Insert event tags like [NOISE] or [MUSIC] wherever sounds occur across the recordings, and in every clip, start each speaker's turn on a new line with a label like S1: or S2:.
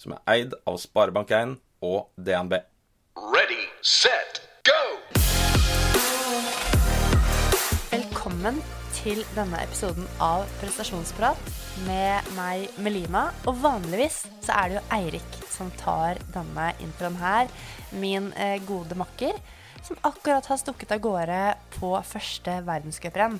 S1: som er eid av Sparebank1 og DNB.
S2: Ready, set, go!
S3: Velkommen til denne episoden av Prestasjonsprat med meg, Melina. Og vanligvis så er det jo Eirik som tar denne introen her. Min eh, gode makker, som akkurat har stukket av gårde på første verdenscuprenn.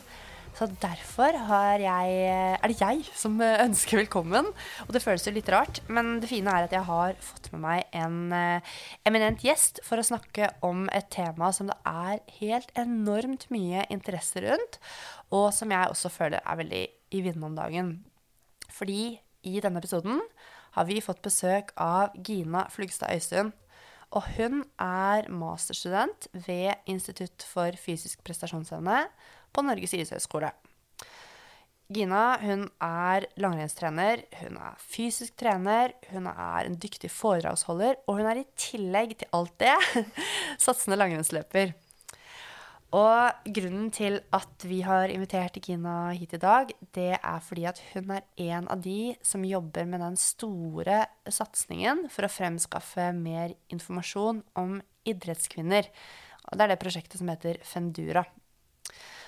S3: Så derfor jeg, er det jeg som ønsker velkommen. Og det føles jo litt rart, men det fine er at jeg har fått med meg en eh, eminent gjest for å snakke om et tema som det er helt enormt mye interesse rundt, og som jeg også føler er veldig i vinden om dagen. Fordi i denne episoden har vi fått besøk av Gina Flugstad Øysund. Og hun er masterstudent ved Institutt for fysisk prestasjonsevne på Norges idrettshøgskole. Gina hun er langrennstrener, hun er fysisk trener, hun er en dyktig foredragsholder, og hun er i tillegg til alt det [LAUGHS] satsende langrennsløper. Og grunnen til at vi har invitert Gina hit i dag, det er fordi at hun er en av de som jobber med den store satsingen for å fremskaffe mer informasjon om idrettskvinner. Og det er det prosjektet som heter Fendura.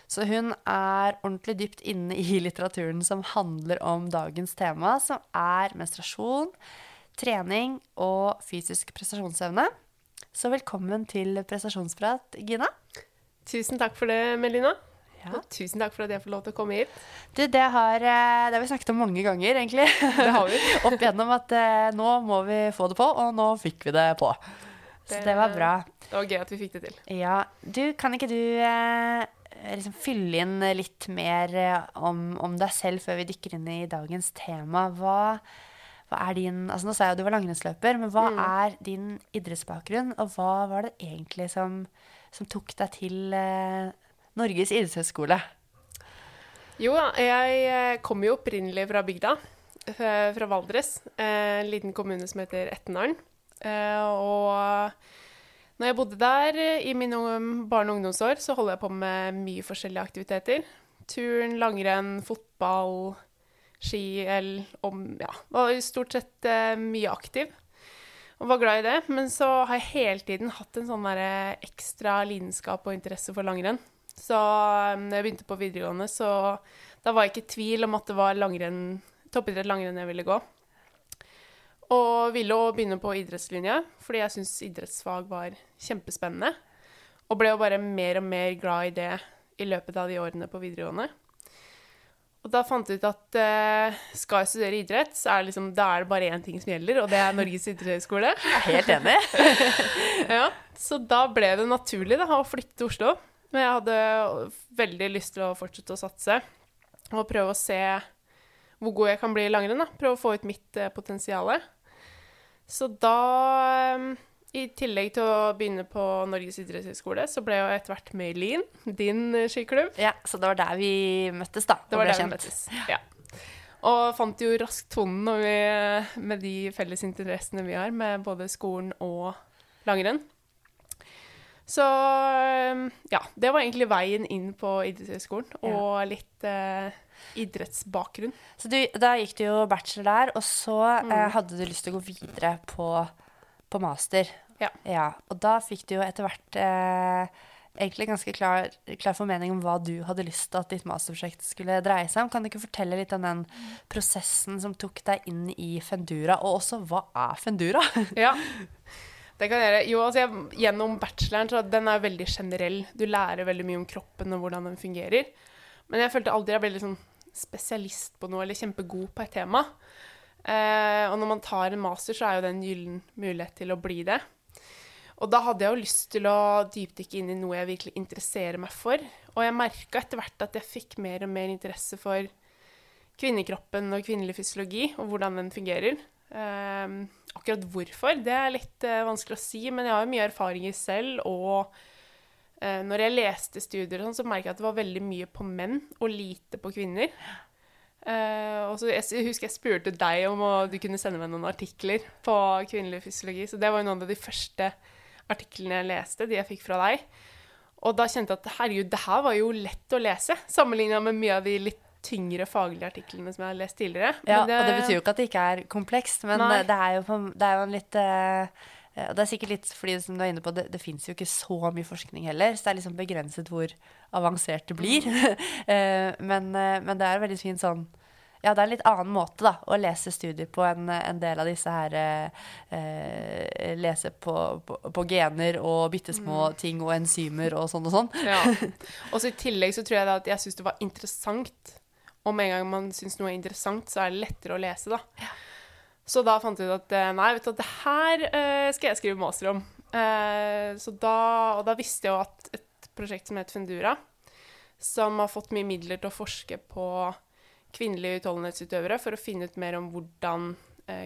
S3: Så hun er ordentlig dypt inne i litteraturen som handler om dagens tema, som er menstruasjon, trening og fysisk prestasjonsevne. Så velkommen til prestasjonsprat, Gina.
S4: Tusen takk for det, Melina.
S3: Ja.
S4: Og tusen takk for at jeg får lov til å komme hit.
S3: Du, det har, eh, det har vi snakket om mange ganger, egentlig.
S4: Det har vi. [LAUGHS]
S3: Opp igjennom at eh, nå må vi få det på, og nå fikk vi det på. Så det var bra.
S4: Det var gøy at vi fikk det til.
S3: Ja, du, kan ikke du eh, liksom fylle inn litt mer eh, om, om, deg selv før vi dykker inn i dagens tema? Hva, hva er din altså Nå sa jeg jo du var langrennsløper, men hva mm. er din idrettsbakgrunn? Og hva var det egentlig som, som tok deg til eh, Norges idrettshøgskole?
S4: Jo da, jeg kom kommer jo opprinnelig fra bygda, fra Valdres. En liten kommune som heter Etnedalen. Og når jeg bodde der i mine barne- og ungdomsår, så holdt jeg på med mye forskjellige aktiviteter. Turn, langrenn, fotball, ski eller om, ja, var stort sett uh, mye aktiv. Og var glad i det. Men så har jeg hele tiden hatt en sånn der ekstra lidenskap og interesse for langrenn. Så um, når jeg begynte på videregående, så da var jeg ikke i tvil om at det var langrenn, toppidrett langrenn jeg ville gå. Og ville å begynne på idrettslinja, fordi jeg syntes idrettsfag var kjempespennende. Og ble jo bare mer og mer glad i det i løpet av de årene på videregående. Og da fant jeg ut at uh, skal jeg studere idrett, så er liksom, er det bare én ting som gjelder, og det er Norges idrettshøgskole.
S3: Helt enig. [LAUGHS]
S4: ja, så da ble det naturlig da, å flytte til Oslo. Men jeg hadde veldig lyst til å fortsette å satse og prøve å se hvor god jeg kan bli i langrenn. Prøve å få ut mitt uh, potensial. Så da ehm, i tillegg til å begynne på Norges idrettshøgskole, så ble jeg etter hvert med i Lyn, din eh, skiklubb.
S3: Ja, Så det var der vi møttes, da?
S4: Det var der vi møttes, ja. Og fant jo raskt tonen med de felles interessene vi har, med både skolen og langrenn. Så ehm, ja, det var egentlig veien inn på idrettshøgskolen, og litt eh, idrettsbakgrunn.
S3: Så du, da gikk du jo bachelor der, og så mm. eh, hadde du lyst til å gå videre på, på master.
S4: Ja.
S3: ja. Og da fikk du jo etter hvert eh, egentlig ganske klar, klar, formening om hva du hadde lyst til at ditt masterprosjekt skulle dreie seg om. Kan du ikke fortelle litt om den prosessen som tok deg inn i Fendura, og også hva er Fendura? [LAUGHS]
S4: ja. Det kan jeg gjøre. Jo, altså jeg, gjennom bacheloren, så den er veldig generell. Du lærer veldig mye om kroppen og hvordan den fungerer. Men jeg følte aldri jeg ble liksom spesialist på noe eller kjempegod på et tema. Eh, og når man tar en master, så er jo det en gyllen mulighet til å bli det. Og da hadde jeg jo lyst til å dypdykke inn i noe jeg virkelig interesserer meg for. Og jeg merka etter hvert at jeg fikk mer og mer interesse for kvinnekroppen og kvinnelig fysiologi og hvordan den fungerer. Eh, akkurat hvorfor, det er litt eh, vanskelig å si, men jeg har jo mye erfaringer selv, og når jeg leste studier sånn, så merket jeg at det var veldig mye på menn og lite på kvinner. Eh, og så jeg, jeg husker jeg spurte deg om å, du kunne sende meg noen artikler på kvinnelig fysiologi, så det var jo noen av de første artiklene jeg leste, de jeg fikk fra deg. Og da kjente jeg at herregud, det her var jo lett å lese, sammenligna med mye av de litt tyngre faglige artiklene som jeg har lest tidligere.
S3: Ja,
S4: Men
S3: og det betyr jo ikke at det ikke er komplekst, men det er jo, det er jo en litt eh, og det er sikkert litt fordi som du er inne på, det, det fins jo ikke så mye forskning heller, så det er liksom begrenset hvor avansert det blir. [LAUGHS] Eh, men, eh, men det er veldig fint sånn Ja, det er en litt annen måte da, å lese studier på enn en del av disse her eh, eh, Lese på, på, på gener og bitte små ting og enzymer og sånn og sånn.
S4: Ja. [LAUGHS] Og så i tillegg så tror jeg at jeg syns det var interessant. Og med en gang man syns noe er interessant, så er det lettere å lese, da. Så da fant jeg ut at eh, nei, vet du, det her eh, skal jeg skrive master om. Eh, så da, og da visste jeg jo at et prosjekt som het Fundura, som har fått mye midler til å forske på kvinnelige utholdenhetsutøvere for å finne ut mer om hvordan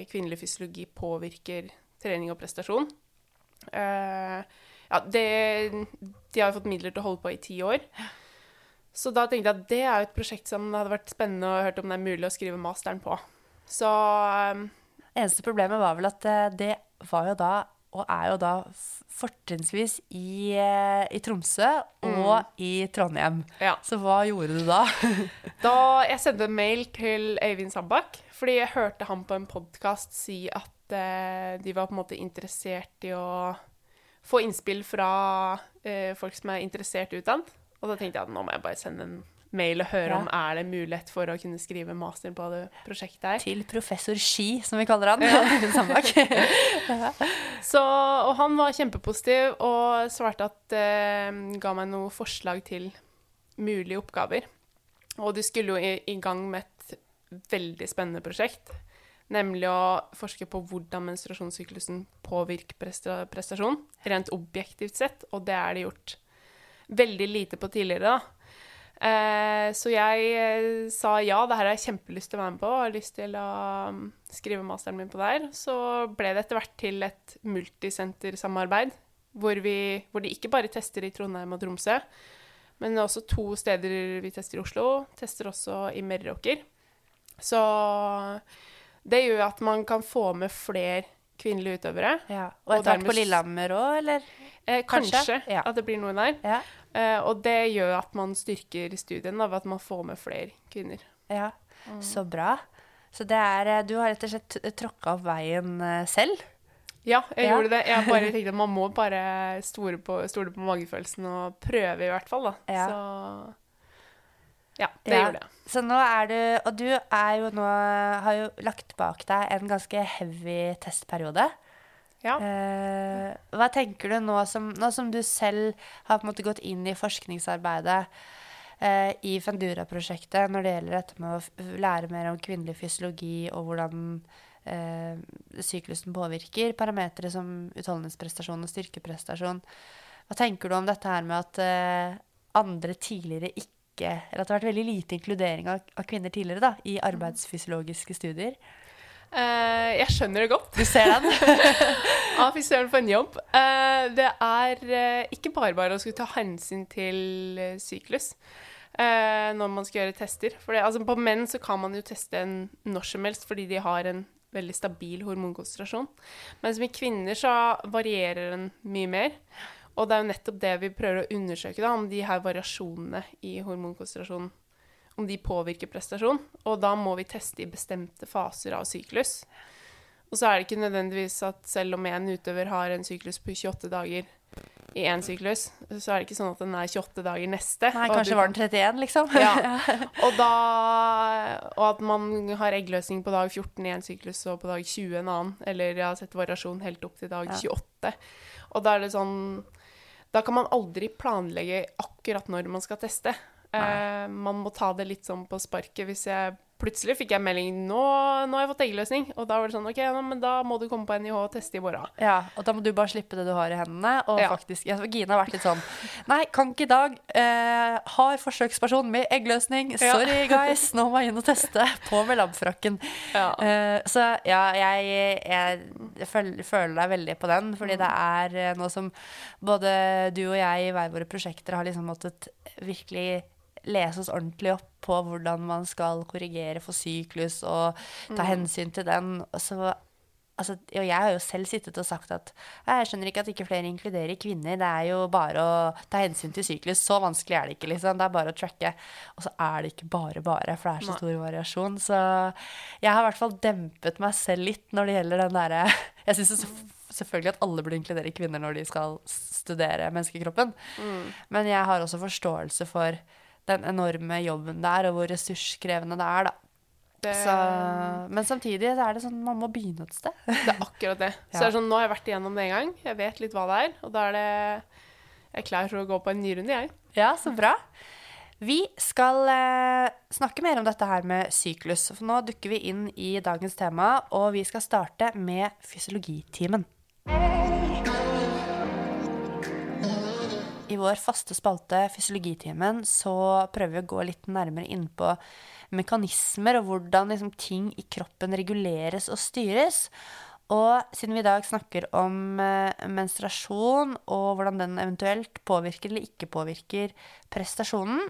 S4: kvinnelig fysiologi påvirker trening og prestasjon. Ja, det, de har jo fått midler til å holde på i ti år. Så da tenkte jeg at det er et prosjekt som hadde vært spennende å høre om det er mulig å skrive masteren på. Så
S3: Eneste problemet var vel at eh, det var jo da, og er jo da, fortrinnsvis i, eh, i Tromsø og i Trondheim.
S4: ja.
S3: Så hva gjorde du da? [LAUGHS]
S4: Da jeg sendte en mail til Øyvind Sandbakk, fordi jeg hørte han på en podkast si at eh, de var på en måte interessert i å få innspill fra eh, folk som er interessert i utdannet. Og da tenkte jeg at nå må jeg bare sende en mail og høre
S3: Ja.
S4: om er det mulighet for å kunne skrive master på det prosjektet her.
S3: Til professor Ski, som vi kaller han. Ja. [LAUGHS] [LAUGHS]
S4: Så, og han var kjempepositiv og svarte at eh, ga meg noen forslag til mulige oppgaver. Og de skulle jo i, i gang med et veldig spennende prosjekt. Nemlig å forske på hvordan menstruasjonssyklusen påvirker presta prestasjon, rent objektivt sett. Og det er det gjort veldig lite på tidligere, da. Eh, så jeg eh, sa ja, det her har jeg kjempelyst til å være med på, og har lyst til å um, skrive masteren min på der. Så ble det etter hvert til et multisentersamarbeid, hvor, vi, hvor de ikke bare tester i Trondheim og Tromsø, men også to steder vi tester i Oslo, tester også i Meråker. Så det gjør at man kan få med flere kvinnelige utøvere.
S3: Ja. Og etter hvert på Lillehammer òg, eller?
S4: Eh,
S3: Kanskje,
S4: kanskje,
S3: ja.
S4: at det blir noe der.
S3: Ja.
S4: Eh, og det gjør at man styrker studien da, ved at man får med flere kvinner.
S3: ja. Så bra. Så det er eh, Du har rett og slett tråkka opp veien eh, selv?
S4: Ja, jeg
S3: Ja.
S4: gjorde det. Jeg bare [LAUGHS] tenkte at man må bare stole på, stole på magefølelsen og prøve, i hvert fall. da. Så ja, det
S3: Ja.
S4: gjorde jeg.
S3: Så nå er du Og du er jo nå Har jo lagt bak deg en ganske heavy testperiode.
S4: Ja.
S3: Eh, hva tenker du nå som, nå som du selv har på en måte gått inn i forskningsarbeidet eh, i Fendura-prosjektet når det gjelder dette med å lære mer om kvinnelig fysiologi og hvordan eh, syklusen påvirker parametere som utholdenhetsprestasjon og styrkeprestasjon. Hva tenker du om dette her med at eh, andre tidligere ikke Eller at det har vært veldig lite inkludering av, av kvinner tidligere da, i arbeidsfysiologiske studier?
S4: Uh, jeg skjønner det godt.
S3: Du ser den? [LAUGHS]
S4: Ja, fy søren, for en jobb. Uh, det er uh, ikke bare bare å skulle ta hensyn til syklus når man skal gjøre tester. For det, altså, på menn så kan man jo teste en når som helst fordi de har en veldig stabil hormonkonsentrasjon. Mens med kvinner så varierer den mye mer. Og det er jo nettopp det vi prøver å undersøke, da, om de her variasjonene i hormonkonsentrasjonen om de påvirker prestasjon. Og da må vi teste i bestemte faser av syklus. Og så er det ikke nødvendigvis at selv om en utøver har en syklus på 28 dager i én syklus, så er det ikke sånn at den er 28 dager neste.
S3: Nei, kanskje
S4: du
S3: var den 31, liksom?
S4: Ja. [LAUGHS] Og, da, og at man har eggløsning på dag 14 i en syklus og på dag 20 en annen. Eller jeg har sett variasjon helt opp til dag 28. Og da er det sånn Da kan man aldri planlegge akkurat når man skal teste. Eh, man må ta det litt sånn på sparket. Hvis jeg plutselig fikk jeg melding nå, nå har jeg fått eggløsning. Og da var det sånn OK, ja, men da må du komme på NIH og teste i morgen.
S3: Ja, og da må du bare slippe det du har i hendene. Og
S4: Ja.
S3: faktisk, ja, Gina har vært litt sånn Nei, kan ikke i dag. Eh, har forsøksperson med eggløsning.
S4: Ja.
S3: Sorry, guys. Nå må jeg inn og teste. På med labfrakken.
S4: Ja.
S3: Eh, så ja, jeg, jeg, jeg føler, føler deg veldig på den. Fordi det er eh, noe som både du og jeg i hver våre prosjekter har liksom måttet virkelig lese oss ordentlig opp på hvordan man skal korrigere for syklus og ta hensyn til den. Og så Altså, og jeg har jo selv sittet og sagt at jeg skjønner ikke at ikke flere inkluderer kvinner. Det er jo bare å ta hensyn til syklus. Så vanskelig er det ikke, liksom. Det er bare å tracke. Og så er det ikke bare bare, for det er så stor variasjon. Så jeg har i hvert fall dempet meg selv litt når det gjelder den derre [LAUGHS] Jeg syns selvfølgelig at alle burde inkludere kvinner når de skal studere menneskekroppen. Men jeg har også forståelse for den enorme jobben det er, og hvor ressurskrevende det er, da.
S4: Det,
S3: Så, men samtidig så er det sånn man må begynne et sted.
S4: det er akkurat det. [LAUGHS] Så
S3: Ja.
S4: det er sånn, nå har jeg vært igjennom det en gang. Jeg vet litt hva det er. Og da er det Jeg er klar for å gå på en ny runde, jeg.
S3: Ja, så bra. Vi skal eh, snakke mer om dette her med syklus. For nå dukker vi inn i dagens tema, og vi skal starte med fysiologitimen. I vår faste spalte Fysiologitimen så prøver vi å gå litt nærmere innpå mekanismer og hvordan liksom, ting i kroppen reguleres og styres. Og siden vi i dag snakker om eh, menstruasjon og hvordan den eventuelt påvirker eller ikke påvirker prestasjonen,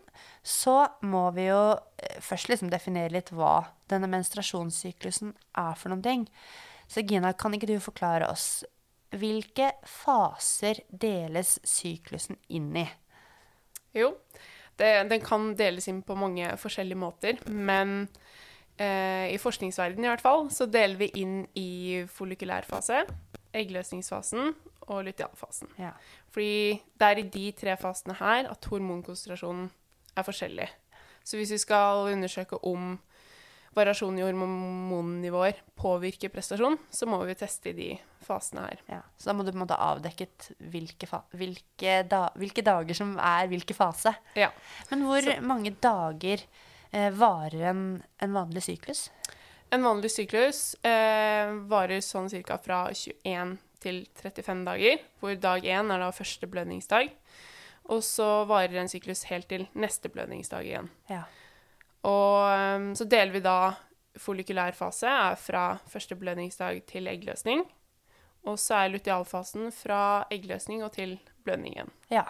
S3: så må vi jo eh, først liksom definere litt hva denne menstruasjonssyklusen er for noen ting. Så Gina, kan ikke du forklare oss hvilke faser deles syklusen inn i?
S4: Jo, det, den kan deles inn på mange forskjellige måter, men eh, i forskningsverdenen i hvert fall, så deler vi inn i follikulærfase, eggløsningsfasen og lutealfasen.
S3: Ja.
S4: Fordi det er i de tre fasene her at hormonkonsentrasjonen er forskjellig. Så hvis vi skal undersøke om variasjon i hormonnivåer påvirker prestasjon, så må vi teste i de fasene her.
S3: Ja, så da må du på en måte ha avdekket hvilke, hvilke, da hvilke dager som er hvilke fase.
S4: Ja.
S3: Men hvor mange dager eh, varer en, en vanlig syklus?
S4: En vanlig syklus eh, varer sånn ca. fra 21 til 35 dager, hvor dag 1 er da første blødningsdag. Og så varer en syklus helt til neste blødningsdag igjen.
S3: Ja.
S4: Og um, så deler vi da follikulær fase er fra første blødningsdag til eggløsning. Og så er lutealfasen fra eggløsning og til blødning igjen.
S3: ja.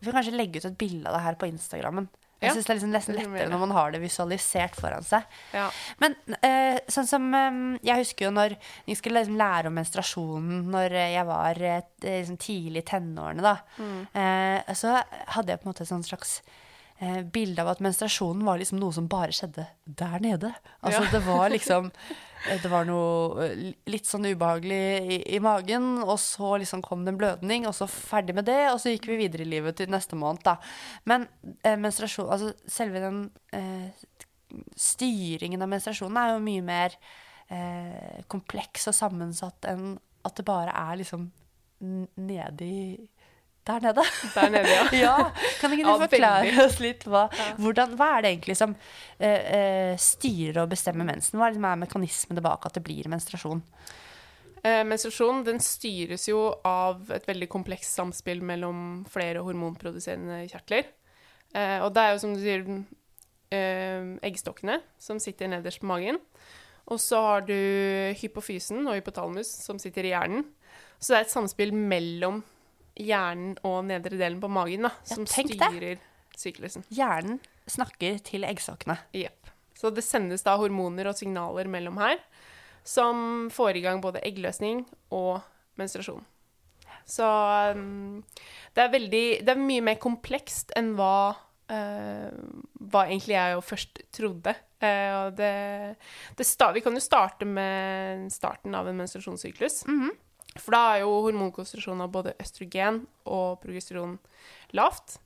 S3: Vi får kanskje legge ut et bilde av det her på Instagrammen. Jeg synes det er liksom nesten lettere når man har det visualisert foran seg.
S4: Ja.
S3: Men uh, sånn som um, Jeg husker jo når jeg skulle liksom lære om menstruasjonen når jeg var uh, liksom tidlig i tenårene, da. Eh, så hadde jeg på en måte et sånt slags eh, bilde av at menstruasjonen var liksom noe som bare skjedde der nede. Altså
S4: Ja.
S3: det var liksom eh, Det var noe eh, litt sånn ubehagelig i, i magen, og så liksom kom det en blødning, og så ferdig med det, og så gikk vi videre i livet til neste måned, da. Men eh, menstruasjon Altså selve den eh, styringen av menstruasjonen er jo mye mer eh, kompleks og sammensatt enn at det bare er liksom nedi der nede.
S4: Der nede, ja. [LAUGHS]
S3: ja. Kan ikke du
S4: Ja,
S3: forklare
S4: veldig.
S3: oss litt hva, hvordan, hva er det egentlig som eh, eh, styrer og bestemmer mensen? Hva er, det er mekanismene bak at det blir menstruasjon?
S4: Eh, menstruasjon den styres jo av et veldig komplekst samspill mellom flere hormonproduserende kjertler. Eh, og det er jo som du sier eh, eggstokkene som sitter nederst på magen. Og så har du hypofysen og hypotalamus som sitter i hjernen. Så det er et samspill mellom hjernen og nedre delen på magen da,
S3: Ja,
S4: som
S3: det.
S4: styrer syklusen.
S3: Hjernen snakker til eggstokkene.
S4: Jepp. Så det sendes da hormoner og signaler mellom her, som får i gang både eggløsning og menstruasjon. Så um, det er veldig Det er mye mer komplekst enn hva uh, hva egentlig jeg jo først trodde. Uh, det, det vi kan jo starte med starten av en menstruasjonssyklus. For da er jo hormonkonsentrasjonen av både østrogen og progesteron lavt.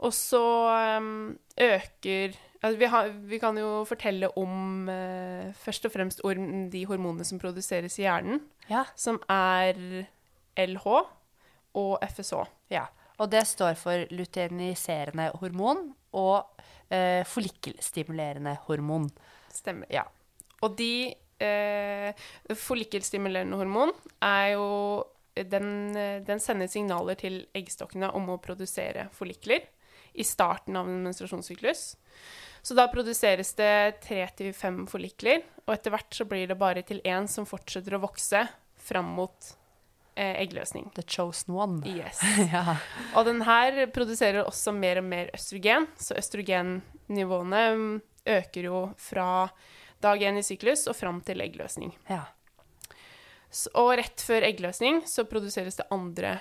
S4: Og så um, øker altså vi, har, vi kan jo fortelle om eh, først og fremst de hormonene som produseres i hjernen,
S3: Ja.
S4: som er LH og FSH.
S3: ja. Og det står for luteiniserende hormon og eh, follikkelstimulerende hormon.
S4: Stemmer. Ja. Og de eh, Follikkelstimulerende hormon er jo den, eh, den sender signaler til eggstokkene om å produsere follikler i starten av en menstruasjonssyklus. Så da produseres det tre til fem follikler, og etter hvert så blir det bare til én som fortsetter å vokse fram mot eh, eggløsning.
S3: The chosen one.
S4: Yes. [LAUGHS]
S3: Ja.
S4: Og den her produserer også mer og mer østrogen, så østrogennivåene øker jo fra dag én i syklus og fram til eggløsning.
S3: ja.
S4: Så, Og rett før eggløsning så produseres det andre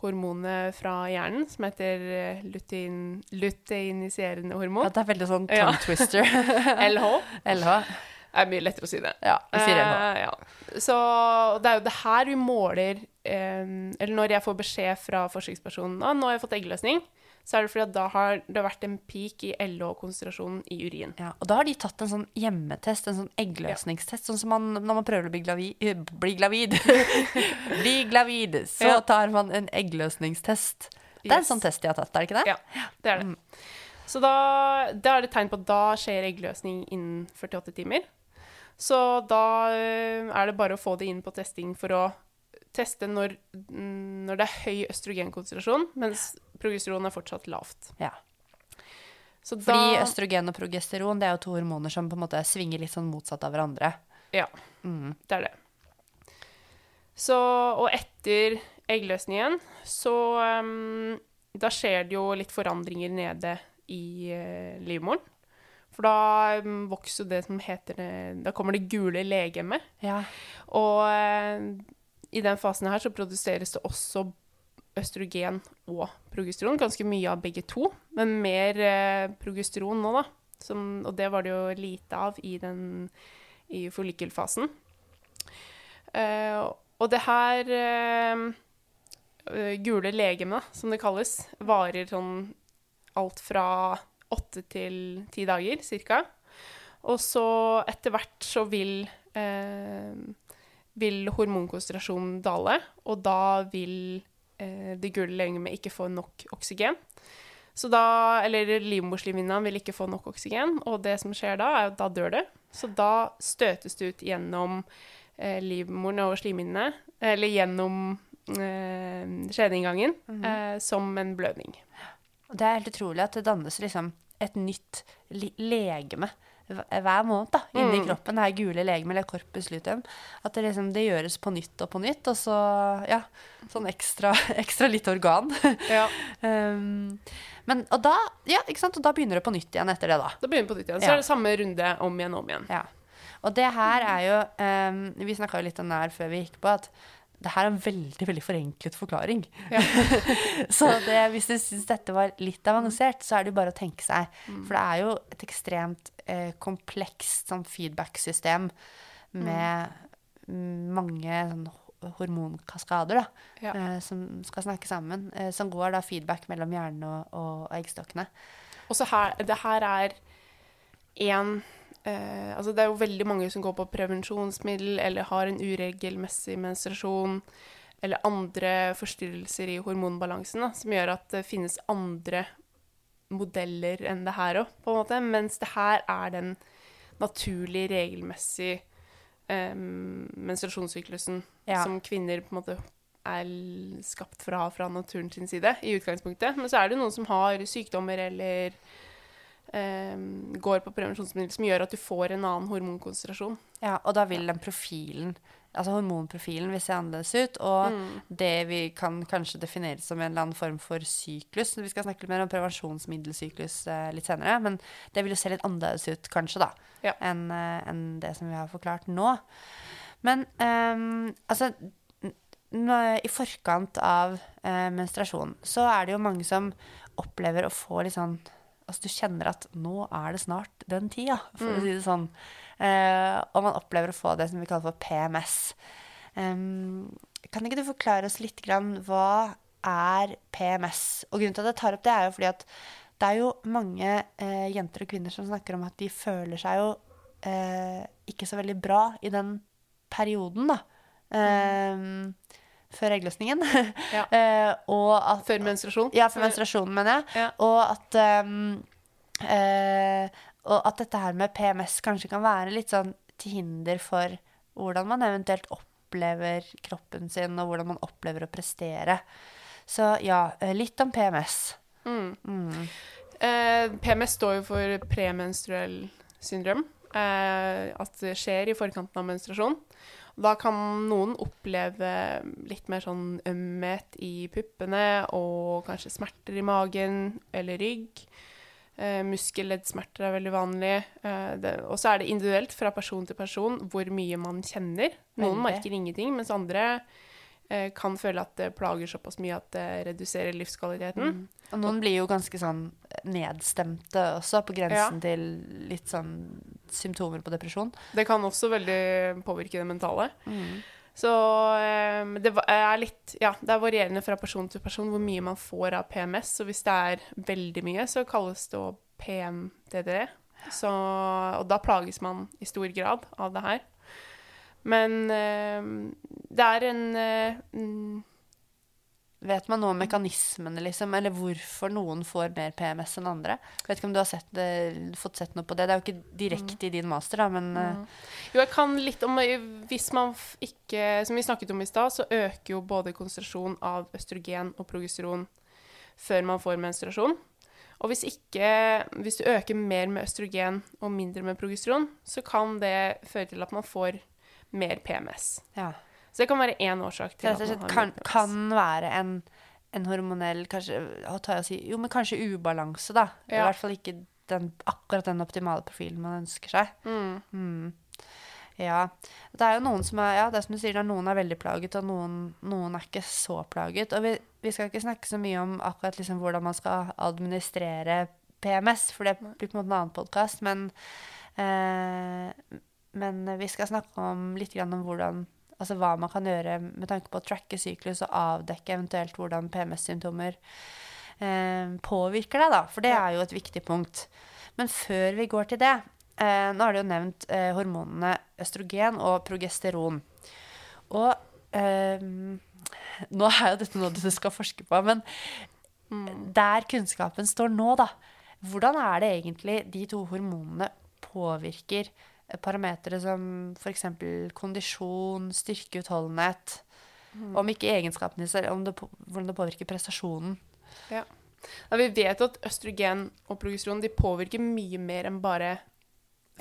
S4: hormonet fra hjernen, som heter eh, lutein, luteiniserende
S3: Ja,
S4: hormon.
S3: det er veldig sånn tongue twister. [LAUGHS]
S4: LH.
S3: LH. [LAUGHS]
S4: Det er mye lettere å si det.
S3: Ja, vi sier LH.
S4: Eh, ja. Så det er jo det her vi måler eh, Eller når jeg får beskjed fra forsøkspersonen at nå har jeg fått eggløsning, så er det fordi at da har det vært en peak i LH-konsentrasjonen i urin.
S3: Ja, og da har de tatt en sånn hjemmetest, en sånn eggløsningstest, sånn som man, når man prøver å bli gravid. eh, Bli gravid. [LAUGHS] bli gravid. Så
S4: Ja.
S3: tar man en eggløsningstest. Det er en sånn test de har tatt, er det ikke det?
S4: Ja, det er det. Så da, da er det tegn på at da skjer eggløsning innen 48 timer. Så da eh, er det bare å få det inn på testing for å teste når, mm, når det er høy østrogenkonsentrasjon, mens progesteron er fortsatt lavt.
S3: Ja.
S4: Så
S3: Fordi østrogen og progesteron det er jo to hormoner som på en måte svinger litt sånn motsatt av hverandre.
S4: Ja, det er det. Så, og etter eggløsningen, så um, Da skjer det jo litt forandringer nede i uh, livmoren. For da um, vokser jo det som heter det, Da kommer det gule legemet.
S3: Ja.
S4: Og eh, i den fasen her så produseres det også østrogen og progesteron. Ganske mye av begge to, men mer eh, progesteron nå, da. Som, og det var det jo lite av i, den, i follikelfasen. Eh, og det her eh, eh, gule legemet, som det kalles, varer sånn alt fra åtte til ti dager, cirka. Og så etter hvert så vil eh, vil hormonkonsentrasjonen dale, og da vil eh, det gule legemet ikke få nok oksygen. Så da, eller livmorslimhinna vil ikke få nok oksygen, og det som skjer da, er at da dør det. Så da støtes det ut gjennom eh, livmoren og slimhinnene, eller gjennom eh, skjedeinngangen, eh, som en blødning.
S3: Det er helt utrolig at det dannes liksom et nytt legeme hver måned da, inni kroppen. Det her gule legemet, eller corpus luteum. At det liksom det gjøres på nytt og på nytt, og så ja, sånn ekstra, [LAUGHS] ekstra litt organ.
S4: Ja. [LAUGHS]
S3: um, men, og da, ja, ikke sant? Og da begynner det på nytt igjen etter det, da.
S4: Da begynner det på nytt igjen. Så
S3: Ja.
S4: er det samme runde om igjen og om igjen.
S3: Ja. Og det her er jo um, Vi snakka jo litt om det her før vi gikk på, at det her er en veldig veldig forenklet forklaring.
S4: Ja. [LAUGHS]
S3: så det, hvis du syns dette var litt avansert, så er det jo bare å tenke seg.
S4: Mm.
S3: For det er jo et ekstremt eh, komplekst sånn feedback-system med mm, mange sånn hormonkaskader da,
S4: Ja.
S3: eh, som skal snakke sammen. Eh, som går da feedback mellom hjernen og, og, eggstokkene.
S4: Og så her, det her er en eh, Altså det er jo veldig mange som går på prevensjonsmiddel eller har en uregelmessig menstruasjon eller andre forstyrrelser i hormonbalansen da, som gjør at det finnes andre modeller enn det her òg, på en måte. Mens det her er den naturlig, regelmessig eh, menstruasjonssyklusen
S3: Ja.
S4: som kvinner på en måte er skapt for å ha fra naturen sin side, i utgangspunktet. Men så er det noen som har sykdommer eller går på prevensjonsmiddel som gjør at du får en annen hormonkonsentrasjon.
S3: Ja, og da vil den profilen, altså hormonprofilen, vil se annerledes ut. Og det vi kan kanskje definere som en eller annen form for syklus Vi skal snakke litt mer om prevensjonsmiddelsyklus eh, litt senere, men det vil jo se litt annerledes ut kanskje, da,
S4: Ja.
S3: enn en det som vi har forklart nå. Men ehm, altså I forkant av eh, menstruasjon så er det jo mange som opplever å få litt sånn Altså du kjenner at nå er det snart den tida, for å si det sånn. Eh, og man opplever å få det som vi kaller for PMS. Um, kan ikke du forklare oss litt grann hva er PMS? Og grunnen til at jeg tar opp det, er jo fordi at det er jo mange eh, jenter og kvinner som snakker om at de føler seg jo eh, ikke så veldig bra i den perioden, da. Em, før eggløsningen.
S4: Ja. [LAUGHS]
S3: Eh, at
S4: Før menstruasjon.
S3: ja, for menstruasjonen, mener jeg.
S4: Ja.
S3: Og at um, uh, og at dette her med PMS kanskje kan være litt sånn til hinder for hvordan man eventuelt opplever kroppen sin, og hvordan man opplever å prestere. Så ja, eh, litt om PMS.
S4: Eh, PMS står jo for premenstruell syndrom. Eh, at det skjer i forkanten av menstruasjon. Da kan noen oppleve litt mer sånn ømhet i puppene og kanskje smerter i magen eller rygg. Eh, Muskelleddsmerter er veldig vanlig. Eh, og så er det individuelt fra person til person hvor mye man kjenner. Noen
S3: Veldig.
S4: merker ingenting, mens andre kan føle at det plager såpass mye at det reduserer livskvaliteten.
S3: Og noen blir jo ganske sånn nedstemte også, på grensen
S4: Ja.
S3: til litt sånn symptomer på depresjon.
S4: Det kan også veldig påvirke det mentale. Så eh, det er litt Ja, det er varierende fra person til person hvor mye man får av PMS. Så hvis det er veldig mye, så kalles det PMDD. Så, og da plages man i stor grad av det her. Men eh, det er en eh, mm,
S3: Vet man noe om mekanismene, liksom, eller hvorfor noen får mer PMS enn andre? Jeg Vet ikke om du har sett, det- fått sett noe på det. Det er jo ikke direkte i din master, da, men eh,
S4: Jo, jeg kan litt om Hvis man ikke Som vi snakket om i stad, så øker jo både konsentrasjon av østrogen og progesteron før man får menstruasjon. Og hvis ikke Hvis du øker mer med østrogen og mindre med progesteron, så kan det føre til at man får mer PMS.
S3: ja.
S4: Så det kan være én årsak til at man har
S3: kan,
S4: PMS.
S3: kan være en, en hormonell kanskje, si, Jo, men kanskje ubalanse, da. I hvert fall ikke den, akkurat den optimale profilen man ønsker seg.
S4: Mm.
S3: Mm. Ja. Det er jo noen som er Ja, det er som du sier, er noen er veldig plaget, og noen, noen er ikke så plaget. Og vi, vi skal ikke snakke så mye om akkurat liksom hvordan man skal administrere PMS, for det blir på en måte en annen podkast, men eh, Men vi skal snakke om litt om hvordan Altså hva man kan gjøre med tanke på å tracke syklus og avdekke eventuelt hvordan PMS-symptomer eh, påvirker deg, da. For det er jo et viktig punkt. Men før vi går til det eh, Nå har du jo nevnt eh, hormonene østrogen og progesteron. Og eh, nå er jo dette noe du skal forske på, men der kunnskapen står nå, da Hvordan er det egentlig de to hormonene påvirker eh, parametere som f.eks. kondisjon, styrke, utholdenhet? Om ikke egenskapene om det, hvordan det påvirker prestasjonen.
S4: Ja. Da vi vet at østrogen og progesteron de påvirker mye mer enn bare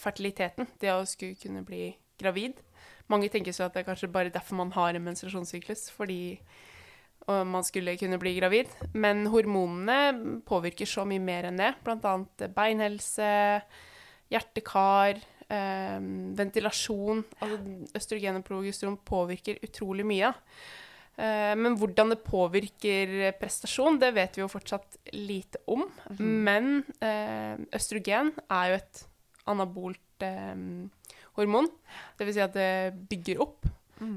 S4: fertiliteten. Det å skulle kunne bli gravid. Mange tenker så at det er kanskje bare derfor man har en menstruasjonssyklus, fordi og man skulle kunne bli gravid. Men hormonene påvirker så mye mer enn det. Blant annet beinhelse, hjertekar, ventilasjon. Altså østrogen og progesteron påvirker utrolig mye. Eh, Men hvordan det påvirker prestasjon, det vet vi jo fortsatt lite om. Men eh, østrogen er jo et anabolt eh, hormon. Det vil si at det bygger opp.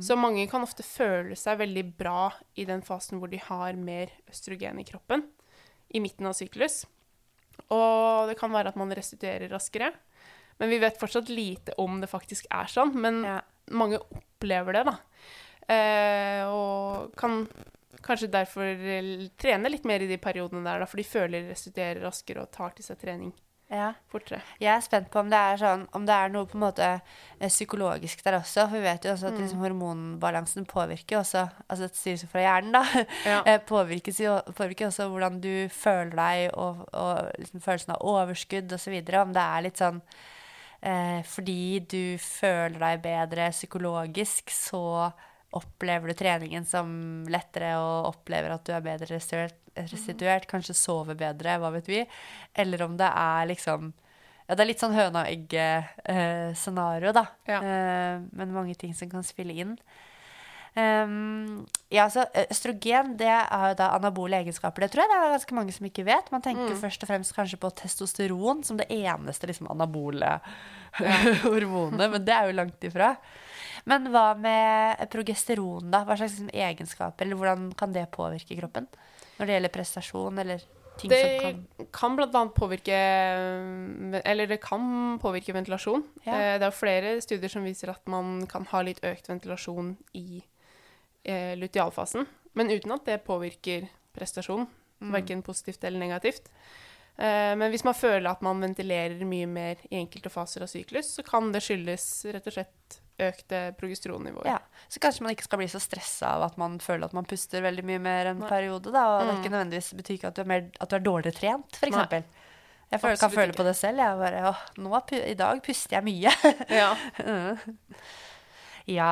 S4: Så mange kan ofte føle seg veldig bra i den fasen hvor de har mer østrogen i kroppen, i midten av syklus. Og det kan være at man restituerer raskere. Men vi vet fortsatt lite om det faktisk er sånn. Men
S3: Ja.
S4: mange opplever det, da. Eh, og kan kanskje derfor eh, trene litt mer i de periodene der, da, for de føler de restituerer raskere og tar til seg trening
S3: Ja.
S4: fortere.
S3: Jeg er spent på om det er sånn Om det er noe på en måte eh, psykologisk der også. For vi vet jo også at liksom, hormonbalansen påvirker også Altså et styres jo fra hjernen, da.
S4: Ja. [LAUGHS]
S3: eh, påvirkes påvirker også hvordan du føler deg, og, og liksom følelsen av overskudd osv. Om det er litt sånn Fordi du føler deg bedre psykologisk, så opplever du treningen som lettere og opplever at du er bedre restituert, restituert kanskje sover bedre, hva vet vi. Eller om det er liksom Ja, det er litt sånn høna og egget-scenario, da.
S4: Ja.
S3: Eh, men mange ting som kan spille inn. Ehm, ja, så Østrogen det har jo da anabole egenskaper. Det tror jeg det er ganske mange som ikke vet. Man tenker
S4: Mm.
S3: først og fremst kanskje på testosteron som det eneste liksom, anabole [LAUGHS] hormonet, men det er jo langt ifra. Men hva med progesteron, da? Hva slags liksom, egenskaper, eller hvordan kan det påvirke kroppen? Når det gjelder prestasjon, eller ting
S4: Det
S3: som kan Det
S4: kan bl.a. påvirke Eller det kan påvirke ventilasjon.
S3: Ja.
S4: Eh, Det er jo flere studier som viser at man kan ha litt økt ventilasjon i eh, lutealfasen, men uten at det påvirker prestasjon,
S3: Mm.
S4: verken positivt eller negativt. Eh, men hvis man føler at man ventilerer mye mer i enkelte faser av syklus, så kan det skyldes rett og slett økte progesteronnivåer.
S3: Ja, Så kanskje man ikke skal bli så stressa av at man føler at man puster veldig mye mer en periode. da, og Det er ikke nødvendigvis betyr ikke at du er, mer, at du er dårligere trent, f.eks.
S4: Nei.
S3: Jeg føler, kan føle på det selv. Jeg bare, åh, nå, I dag puster jeg mye.
S4: Ja. [LAUGHS]
S3: ja.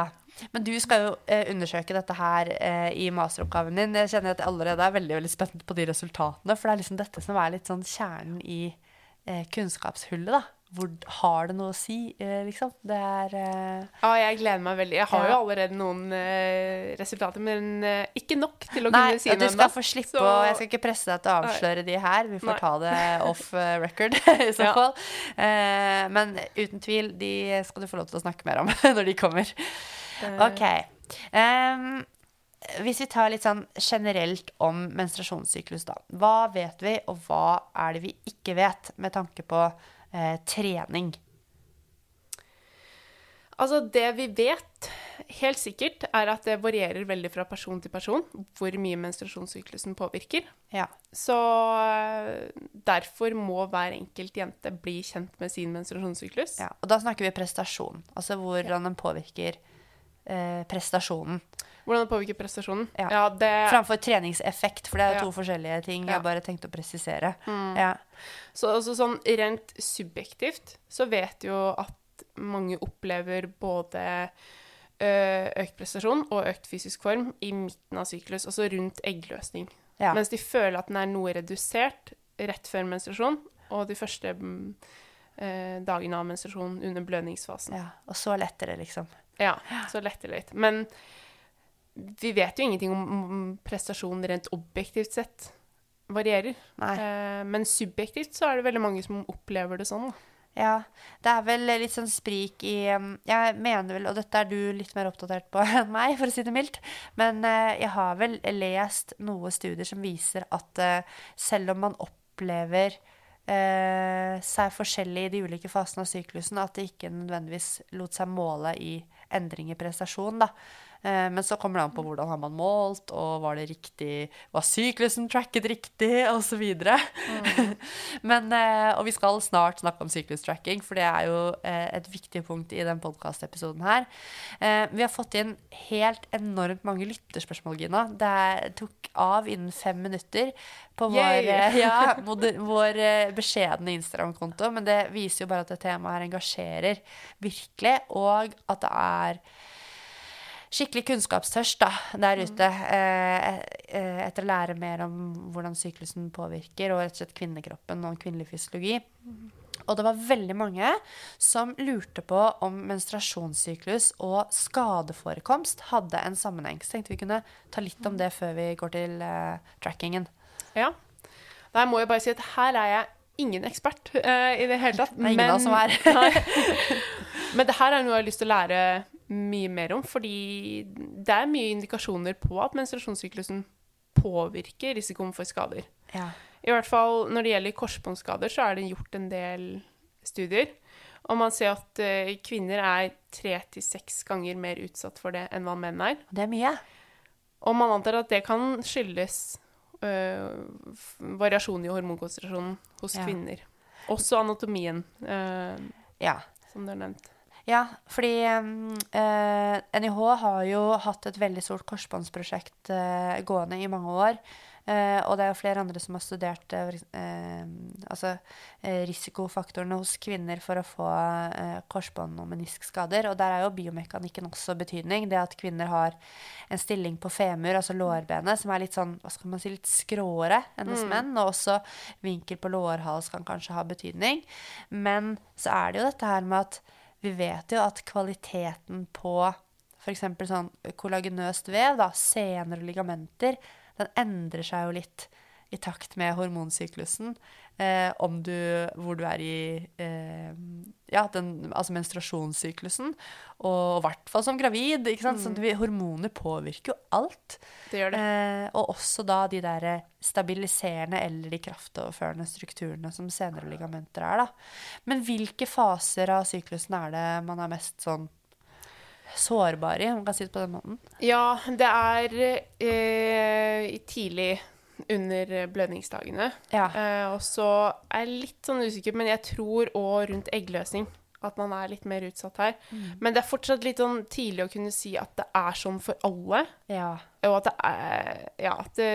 S3: Men du skal jo eh, undersøke dette her eh, i masteroppgaven din. Jeg kjenner at jeg allerede er veldig veldig spent på de resultatene. For det er liksom dette som er litt sånn kjernen i eh, kunnskapshullet. da. Hvor, har det noe å si, eh, liksom? Det er eh,
S4: ja, jeg gleder meg veldig. Jeg har
S3: Ja.
S4: jo allerede noen eh, resultater, men eh, ikke nok til å
S3: Nei,
S4: kunne si
S3: ja, du
S4: noe
S3: skal få slippe
S4: Så-
S3: å Jeg skal ikke presse deg til å avsløre de her. Vi får
S4: Nei.
S3: ta det [LAUGHS] off eh, record [LAUGHS] i så
S4: Ja.
S3: fall. Eh, men uten tvil, de skal du få lov til å snakke mer om [LAUGHS] når de kommer. OK. Um, hvis vi tar litt sånn generelt om menstruasjonssyklus, da. Hva vet vi, og hva er det vi ikke vet, med tanke på eh, trening?
S4: Altså, det vi vet helt sikkert, er at det varierer veldig fra person til person hvor mye menstruasjonssyklusen påvirker.
S3: Ja.
S4: Så eh, derfor må hver enkelt jente bli kjent med sin menstruasjonssyklus.
S3: ja. Og da snakker vi prestasjon. Altså hvordan den påvirker eh, prestasjonen.
S4: Hvordan det påvirker prestasjonen.
S3: Ja.
S4: det,
S3: Framfor treningseffekt, for det er
S4: Ja.
S3: to forskjellige ting.
S4: Ja.
S3: Jeg bare tenkte å presisere. Ja.
S4: så altså, sånn rent subjektivt så vet jo at mange opplever både økt prestasjon og økt fysisk form i midten av syklus, altså rundt eggløsning.
S3: Ja.
S4: Mens de føler at den er noe redusert rett før menstruasjon og de første mm, eh, dagene av menstruasjon under blødningsfasen.
S3: ja. Og så letter det, liksom.
S4: Ja, så letter litt. Men vi vet jo ingenting om prestasjonen rent objektivt sett varierer.
S3: Nei.
S4: Eh, men subjektivt så er det veldig mange som opplever det sånn.
S3: Ja. Det er vel litt sånn sprik i um, Jeg mener vel, og dette er du litt mer oppdatert på [LAUGHS] enn meg, for å si det mildt, men eh, jeg har vel lest noen studier som viser at eh, selv om man opplever eh, seg forskjellig i de ulike fasene av syklusen, at det ikke nødvendigvis lot seg måle i endring i prestasjon, da. Eh, Men så kommer det an på hvordan har man målt, og var det riktig Var syklusen tracket riktig, [LAUGHS] osv. [LAUGHS] Men, eh, og vi skal snart snakke om syklustracking, for det er jo eh, et viktig punkt i den podkastepisoden her. Vi har fått inn helt enormt mange lytterspørsmål, Gina. Det tok av innen fem minutter på vår, [LAUGHS] ja, vår beskjedne Instagram-konto, men det viser jo bare at det temaet her engasjerer virkelig, og at det er skikkelig kunnskapstørst da, der ute eh, eh, etter å lære mer om hvordan syklusen påvirker, og rett og slett kvinnekroppen og kvinnelig fysiologi. Og det var veldig mange som lurte på om menstruasjonssyklus og skadeforekomst hadde en sammenheng. Så tenkte vi kunne ta litt om det før vi går til uh, trackingen.
S4: Ja. Der må jeg bare si at her er jeg ingen ekspert uh, i det hele tatt. [LAUGHS]
S3: Det er ingen av oss som er. [LAUGHS]
S4: Men det her er noe jeg har lyst til å lære mye mer om, fordi det er mye indikasjoner på at menstruasjonssyklusen påvirker risikoen for skader.
S3: Ja.
S4: I hvert fall når det gjelder korsbåndskader, så er det gjort en del studier. Og man ser at eh, kvinner er tre til seks ganger mer utsatt for det enn hva menn er.
S3: Det er mye.
S4: Og man antar at det kan skyldes øh, variasjon i hormonkonsentrasjonen hos
S3: Ja.
S4: kvinner. Også anatomien, øh,
S3: Ja.
S4: som du har nevnt.
S3: Ja, fordi eh, NIH har jo hatt et veldig stort korsbåndsprosjekt eh, gående i mange år. Eh, og det er jo flere andre som har studert eh, eh, altså, eh, risikofaktorene hos kvinner for å få korsbånd- og meniskskader. Og der er jo biomekanikken også betydning. Det at kvinner har en stilling på femur, altså lårbenet, som er litt sånn, hva skal man si, litt skråere enn hos menn. Og også vinkel på lårhals kan kanskje ha betydning. Men så er det jo dette her med at vi vet jo at kvaliteten på f.eks. sånn kollagenøst vev, da, sener og ligamenter, den endrer seg jo litt i takt med hormonsyklusen. Eh, om du, hvor du er i eh, ja, den, altså menstruasjonssyklusen. Og i hvert fall som gravid. ikke sant? Mm. vi, hormoner påvirker jo alt.
S4: Det gjør det.
S3: Eh, og også da de der stabiliserende eller de kraftoverførende strukturene som senere ligamenter er. da. Men hvilke faser av syklusen er det man er mest sånn sårbar i, om man kan si det på den måten?
S4: Ja, det er eh, i tidlig under blødningsdagene.
S3: Ja.
S4: Eh, og så er jeg litt sånn usikker, men jeg tror òg rundt eggløsning at man er litt mer utsatt her. Men det er fortsatt litt sånn tidlig å kunne si at det er sånn for alle.
S3: ja.
S4: Og at det er, ja, at det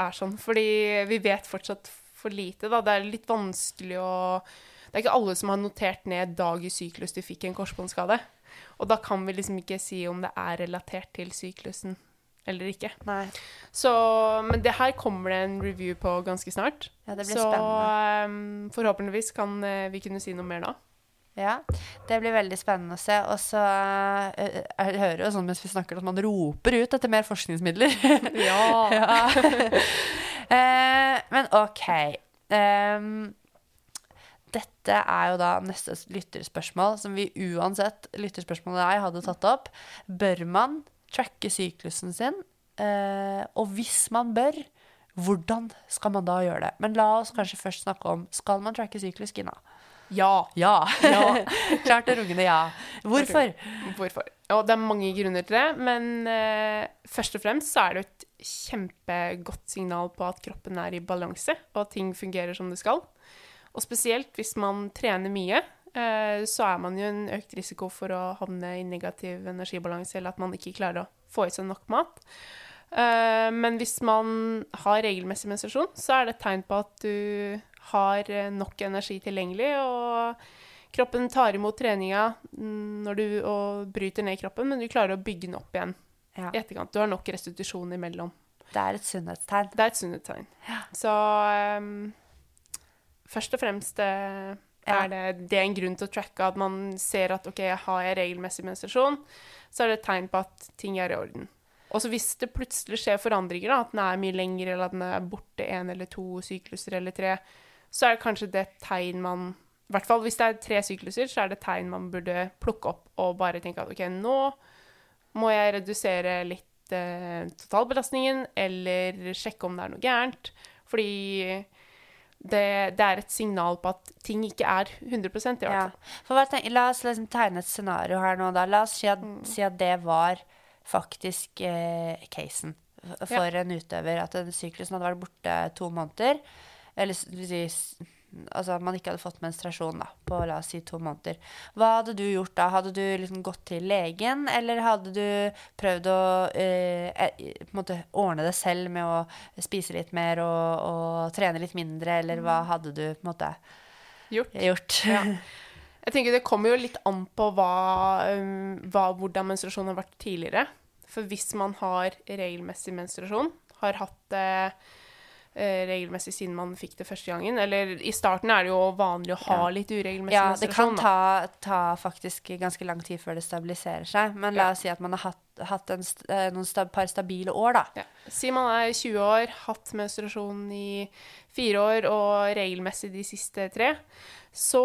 S4: er sånn. Fordi vi vet fortsatt for lite, da. Det er litt vanskelig å Det er ikke alle som har notert ned dag i syklus de fikk en korsbåndskade. Og da kan vi liksom ikke si om det er relatert til syklusen eller ikke.
S3: Nei.
S4: Så, men det her kommer det en review på ganske snart.
S3: Ja, det blir
S4: så
S3: spennende.
S4: um, forhåpentligvis kan eh, vi kunne si noe mer da.
S3: Ja, det blir veldig spennende å se. Og så eh, Jeg hører jo sånn mens vi snakker at man roper ut etter mer forskningsmidler. [LAUGHS]
S4: Ja. [LAUGHS]
S3: ja. [LAUGHS] Eh, men OK. Um, dette er jo da neste lytterspørsmål, som vi uansett lytterspørsmålet jeg hadde tatt opp. Bør man tracke syklusen sin? Eh, og hvis man bør, hvordan skal man da gjøre det? Men la oss kanskje først snakke om skal man tracke syklus, Gina?
S4: ja.
S3: Ja.
S4: Ja. [LAUGHS]
S3: Klart og rungende ja. Hvorfor?
S4: Hvorfor? Og det er mange grunner til det, men eh, først og fremst så er det et kjempegodt signal på at kroppen er i balanse, og at ting fungerer som det skal. Og spesielt hvis man trener mye, så er man jo en økt risiko for å havne i negativ energibalanse, eller at man ikke klarer å få i seg nok mat. Eh, men hvis man har regelmessig menstruasjon, så er det et tegn på at du har eh, nok energi tilgjengelig, og kroppen tar imot treninga mm, når du, og bryter ned kroppen, men du klarer å bygge den opp igjen
S3: Ja.
S4: i etterkant. Du har nok restitusjon imellom.
S3: Det er et sunnhetstegn.
S4: Det er et sunnhetstegn. Så um, først og fremst eh,
S3: Ja.
S4: er det, det er en grunn til å tracke at man ser at ok, har jeg regelmessig menstruasjon, så er det et tegn på at ting er i orden. Og så hvis det plutselig skjer forandringer, da, at den er mye lengre, eller at den er borte en eller to sykluser eller tre, så er det kanskje det et tegn man I hvert fall hvis det er tre sykluser, så er det et tegn man burde plukke opp og bare tenke at OK, nå må jeg redusere litt eh, totalbelastningen, eller sjekke om det er noe gærent. Fordi det, det er et signal på at ting ikke er 100 i hvert
S3: Ja.
S4: fall.
S3: For hva tenk, la oss liksom tegne et scenario her nå, da. La oss si at,
S4: Mm.
S3: si at det var faktisk eh, casen for for en utøver. At den syklusen hadde vært borte to måneder. Eller si, altså at man ikke hadde fått menstruasjon da, på la oss si to måneder. Hva hadde du gjort da? Hadde du liksom gått til legen, eller hadde du prøvd å eh, eh, ordne det selv med å spise litt mer og, og trene litt mindre, eller hva hadde du på en måte
S4: Gjort.
S3: gjort?
S4: Ja. [LAUGHS] Jeg tenker Det kommer jo litt an på hva, um, hva, hvordan menstruasjonen har vært tidligere. For hvis man har regelmessig menstruasjon, har hatt eh, regelmessig siden man fikk det første gangen Eller i starten er det jo vanlig å ha
S3: Ja.
S4: litt uregelmessig
S3: Ja, det kan ta, ta faktisk ganske lang tid før det stabiliserer seg. Men la
S4: Ja.
S3: oss si at man har hatt, hatt en, eh, noen stab, par stabile år, da.
S4: Ja. Si man er 20 år, hatt menstruasjon i fire år og regelmessig de siste tre, så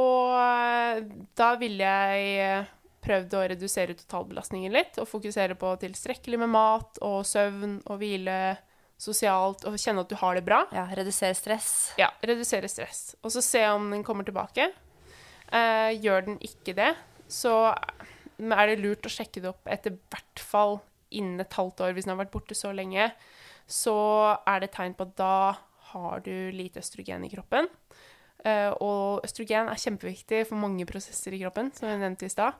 S4: eh, da ville jeg eh, prøvd å redusere totalbelastningen litt og fokusere på tilstrekkelig med mat og søvn og hvile sosialt og kjenne at du har det bra.
S3: Ja, Redusere stress.
S4: Ja, redusere stress. Og så se om den kommer tilbake. Eh, gjør den ikke det, så er det lurt å sjekke det opp etter hvert fall innen et halvt år. Hvis den har vært borte så lenge, så er det tegn på at da har du lite østrogen i kroppen. Eh, og østrogen er kjempeviktig for mange prosesser i kroppen, som jeg nevnte i stad.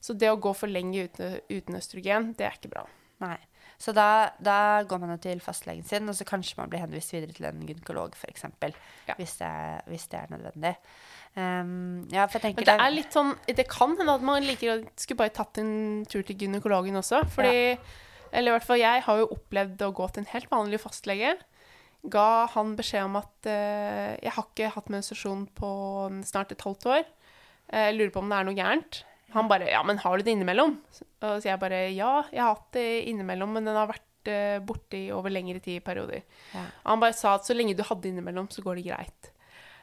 S4: Så det å gå for lenge uten, uten østrogen, det er ikke bra.
S3: Nei. Så da, da går man jo til fastlegen sin, og så kanskje man blir henvist videre til en gynekolog, f.eks.
S4: Ja.
S3: Hvis, det hvis det er nødvendig. Um, ja, for jeg tenker
S4: Men det er litt sånn Det kan hende at man liker å skulle bare tatt en tur til gynekologen også. Fordi Eller i hvert fall jeg har jo opplevd å gå til en helt vanlig fastlege. Ga han beskjed om at uh, jeg har ikke hatt menstruasjon på snart et halvt år. Eh, Jeg lurer på om det er noe gærent. Han bare Ja, men har du det innimellom? Og så jeg bare Ja, jeg har hatt det innimellom, men den har vært uh, borte i over lengre tid i perioder.
S3: Ja.
S4: Han bare sa at så lenge du hadde innimellom, så går det greit.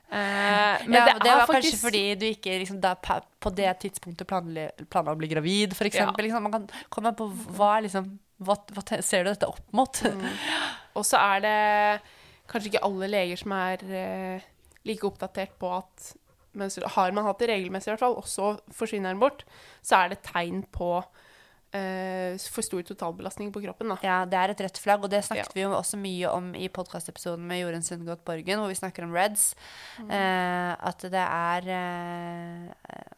S4: Uh, men
S3: ja,
S4: det,
S3: det,
S4: var
S3: var kanskje fordi du ikke liksom, da, på det tidspunktet planla å bli gravid, f.eks.
S4: Ja.
S3: Liksom, man kan komme på hva, liksom, hva, hva ser du dette opp mot?
S4: Og så er det kanskje ikke alle leger som er uh, like oppdatert på at mens, Har man hatt det regelmessig, i hvert fall, og så forsvinner den bort, så er det tegn på eh, for stor totalbelastning på kroppen. Da.
S3: Ja, det er et rødt flagg, og det snakket
S4: Ja.
S3: vi jo også mye om i podkastepisoden med Jorunn Sundgodt Borgen, hvor vi snakker om Reds. Eh, at det er eh,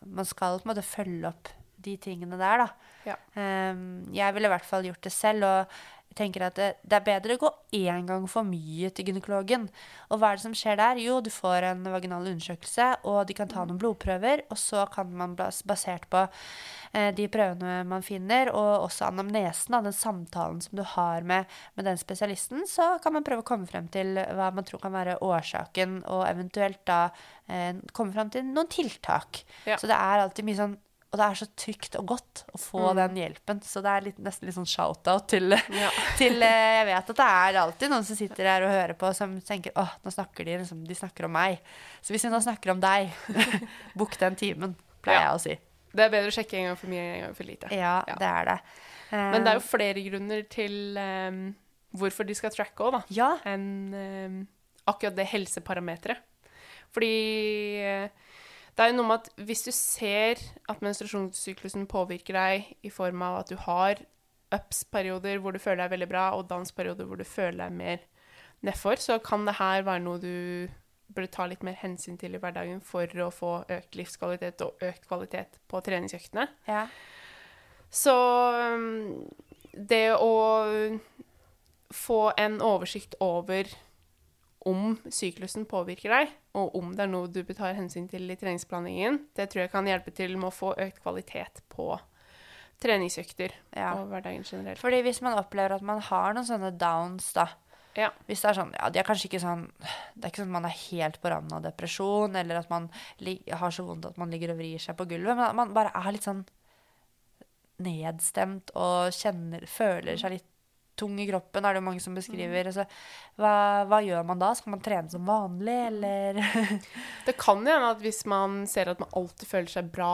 S3: Man skal på en måte følge opp de tingene der, da.
S4: Ja.
S3: Eh, jeg ville i hvert fall gjort det selv, og tenker at det, det er bedre å gå én gang for mye til gynekologen. Og hva er det som skjer der? Jo, du får en vaginal undersøkelse, og de kan ta noen blodprøver, og så kan man basert på eh, de prøvene man finner, og også anamnesen, den samtalen som du har med, med den spesialisten, så kan man prøve å komme frem til hva man tror kan være årsaken, og eventuelt da eh, komme frem til noen tiltak.
S4: Ja.
S3: Så det er alltid mye sånn og det er så trygt og godt å få
S4: Mm.
S3: den hjelpen. Så det er litt, nesten litt sånn shout-out til,
S4: Ja. [LAUGHS]
S3: til eh, Jeg vet at det er alltid noen som sitter her og hører på, som tenker åh, nå snakker de liksom, de snakker om meg. Så hvis vi nå snakker om deg, [LAUGHS] book den timen, pleier
S4: Ja.
S3: jeg å si.
S4: Det er bedre å sjekke en gang for mye enn en gang for lite.
S3: Ja,
S4: Ja.
S3: det er det. Eh,
S4: Men det er jo flere grunner til um, hvorfor de skal tracke òg, da.
S3: Ja,
S4: enn um, akkurat det helseparameteret. Fordi eh, det er jo noe med at hvis du ser at menstruasjonssyklusen påvirker deg i form av at du har ups-perioder hvor du føler deg veldig bra, og dans-perioder hvor du føler deg mer nedfor, så kan det her være noe du burde ta litt mer hensyn til i hverdagen for å få økt livskvalitet og økt kvalitet på treningsøktene.
S3: ja.
S4: Så um, det å få en oversikt over om syklusen påvirker deg, og om det er noe du tar hensyn til i treningsplanleggingen, det tror jeg kan hjelpe til med å få økt kvalitet på treningsøkter
S3: Ja.
S4: og hverdagen generelt.
S3: Fordi hvis man opplever at man har noen sånne downs, da
S4: Ja.
S3: Hvis det er sånn, ja, det er kanskje ikke sånn Det er ikke sånn at man er helt på randen av depresjon, eller at man har så vondt at man ligger og vrir seg på gulvet, men at man bare er litt sånn nedstemt og kjenner, føler seg litt tung i kroppen, er det jo mange som beskriver. Altså, hva, hva gjør man da? Skal man trene som vanlig, eller [LAUGHS]
S4: Det kan hende at hvis man ser at man alltid føler seg bra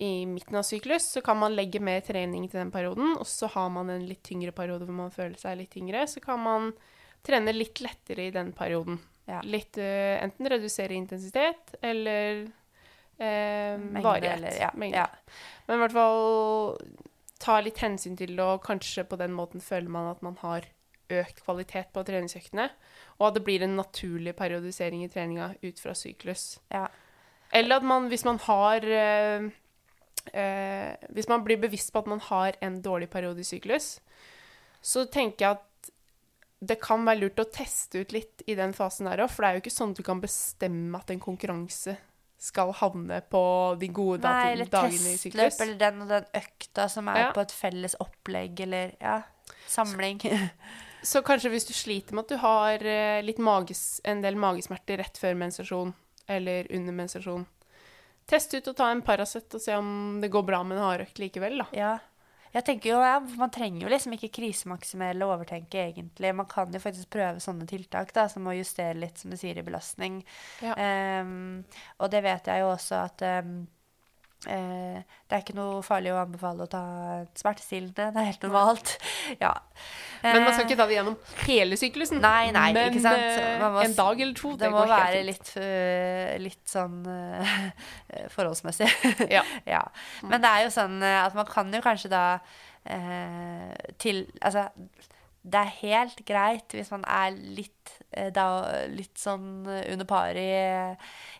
S4: i midten av syklus, så kan man legge mer trening til den perioden, og så har man en litt tyngre periode hvor man føler seg litt tyngre, så kan man trene litt lettere i den perioden.
S3: Ja.
S4: Litt uh, enten redusere intensitet eller
S3: uh,
S4: varighet.
S3: eller- ja,
S4: Mengde.
S3: ja.
S4: Men i hvert fall ta litt hensyn til det, og kanskje på den måten føler man at man har økt kvalitet på treningsøktene, og at det blir en naturlig periodisering i treninga ut fra syklus.
S3: ja.
S4: Eller at man, hvis man har øh, øh, Hvis man blir bevisst på at man har en dårlig periode i syklus, så tenker jeg at det kan være lurt å teste ut litt i den fasen der òg, for det er jo ikke sånn at du kan bestemme at en konkurranse skal havne på de gode
S3: Nei,
S4: i
S3: syklus.
S4: dagene i
S3: testløp, eller den og den økta som er
S4: Ja.
S3: på et felles opplegg, eller ja, samling.
S4: Så kanskje hvis du sliter med at du har eh, mages, en del magesmerter rett før menstruasjon eller under menstruasjon, test ut og ta en Paracet og se om det går bra med en hardøkt likevel, da.
S3: Ja. Jeg tenker jo, ja, Man trenger jo liksom ikke krisemaksimere eller overtenke, egentlig. Man kan jo faktisk prøve sånne tiltak da, som å justere litt, som du sier, i belastning.
S4: Ja.
S3: Um, og det vet jeg jo også at ehm, eh, det er ikke noe farlig å anbefale å ta smertestillende. Det er helt normalt. ja.
S4: Men man skal
S3: Eh,
S4: ikke ta det gjennom hele syklusen.
S3: Nei, nei,
S4: Men
S3: ikke sant?
S4: eh,
S3: Man må-
S4: en dag eller to, det,
S3: Det må være litt, øh, litt sånn [LAUGHS] forholdsmessig.
S4: Ja. [LAUGHS]
S3: ja. Men det er jo sånn at man kan jo kanskje da øh, til Altså, det er helt greit hvis man er litt, øh, er litt sånn øh, under par i,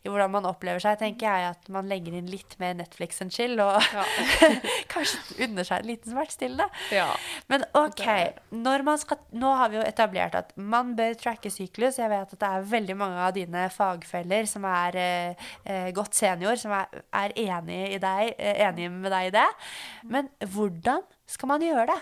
S3: i hvordan man opplever seg, tenker jeg at man legger inn litt mer Netflix enn chill, og
S4: Ja. [LAUGHS]
S3: kanskje unner seg en liten smertestillende.
S4: Ja.
S3: Men OK, skal, nå har vi jo etablert at man bør tracke syklus. Jeg vet at det er veldig mange av dine fagfeller som er eh, eh, godt senior, som er, er enig, i deg, eh, enig med deg i det. Men hvordan skal man gjøre det?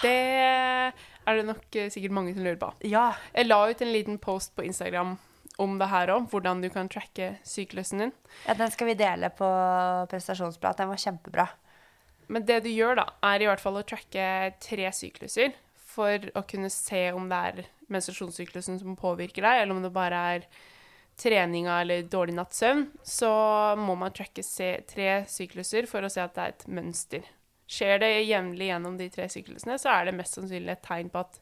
S4: Det er det nok uh, sikkert mange som lurer på.
S3: Ja.
S4: Jeg la ut en liten post på Instagram om det her òg, hvordan du kan tracke syklusen din.
S3: ja, den skal vi dele på prestasjonsbladet. Den var kjempebra.
S4: Men det du gjør, da, er i hvert fall å tracke tre sykluser for å kunne se om det er menstruasjonssyklusen som påvirker deg, eller om det bare er treninga eller dårlig natts søvn. Så må man tracke tre sykluser for å se at det er et mønster. Skjer det jevnlig gjennom de tre syklusene, så er det mest sannsynlig et tegn på at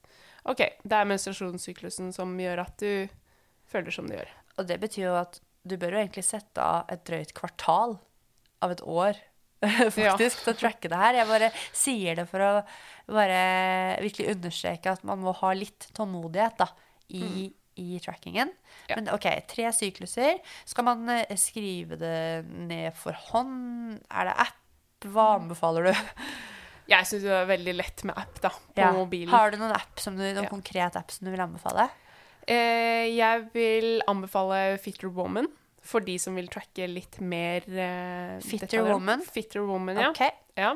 S4: OK, det er menstruasjonssyklusen som gjør at du føler som du gjør.
S3: Og det betyr jo at du bør jo egentlig sette av et drøyt kvartal av et år [LAUGHS] faktisk, til å tracke det her. Jeg bare sier det for å virkelig understreke at man må ha litt tålmodighet da, i, i trackingen.
S4: Ja.
S3: Men ok, tre sykluser. Skal man eh, skrive det ned for hånd? Er det app? Hva anbefaler du?
S4: Jeg syns det er veldig lett med app da, på
S3: Ja.
S4: mobilen.
S3: Har du noen app som du, noen
S4: Ja.
S3: konkret app som du vil anbefale?
S4: Eh, jeg vil anbefale Fitter Woman for de som vil tracke litt mer eh,
S3: Fitter. Woman?
S4: Fitter Woman, ja.
S3: Ok.
S4: ja.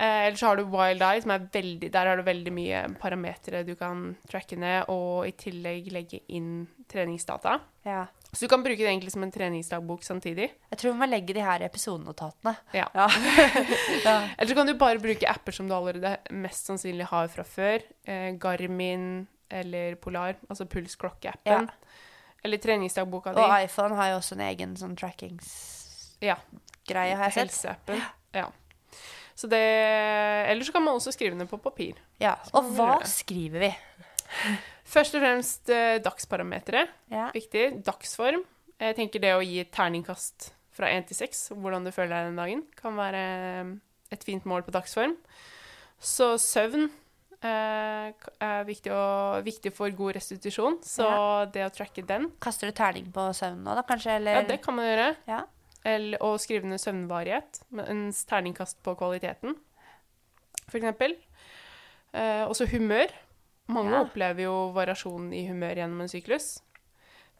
S4: Eh, ellers så har du Wild Eye, som er veldig Der har du veldig mye parametere du kan tracke ned, og i tillegg legge inn treningsdata.
S3: Ja.
S4: Så du kan bruke det egentlig som en treningsdagbok samtidig.
S3: Jeg tror vi må legge de her episodenotatene.
S4: Ja.
S3: Ja. [LAUGHS] ja.
S4: Eller så kan du bare bruke apper som du allerede mest sannsynlig har fra før. Eh, Garmin eller Polar, altså pulsklokkeappen.
S3: Ja.
S4: Eller treningsdagboka di.
S3: Og iPhone har jo også en egen sånn trackingsgreie,
S4: Ja.
S3: har jeg sett.
S4: Helseappen. Ja. Så det Eller så kan man også skrive ned på papir.
S3: Ja. Og hva skriver vi?
S4: Først og fremst eh, dagsparametere.
S3: Ja.
S4: Viktig. Dagsform. Jeg tenker det å gi terningkast fra én til seks, hvordan du føler deg den dagen, kan være eh, et fint mål på dagsform. Så søvn eh, er viktig, og, viktig for god restitusjon, så det å tracke den,
S3: Kaster du terning på søvn nå, da, kanskje? Eller?
S4: ja, det kan man gjøre.
S3: Ja.
S4: Eller å skrive ned søvnvarighet, mens terningkast på kvaliteten, for eksempel. Eh, også humør. Mange
S3: Ja.
S4: opplever jo variasjon i humør gjennom en syklus.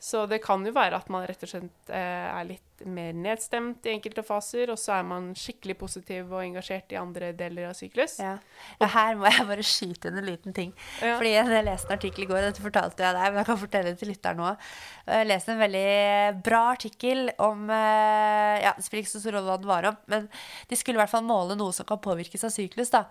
S4: Så det kan jo være at man rett og slett eh, er litt mer nedstemt i enkelte faser, og så er man skikkelig positiv og engasjert i andre deler av syklus.
S3: Ja. ja. Her må jeg bare skyte inn en liten ting.
S4: Ja.
S3: Fordi jeg leste en artikkel i går, dette fortalte jeg deg, men jeg kan fortelle det til lytteren nå. Jeg leste en veldig bra artikkel om eh, Ja, det spiller ikke så stor rolle hva den var om, men de skulle i hvert fall måle noe som kan påvirkes av syklus, da.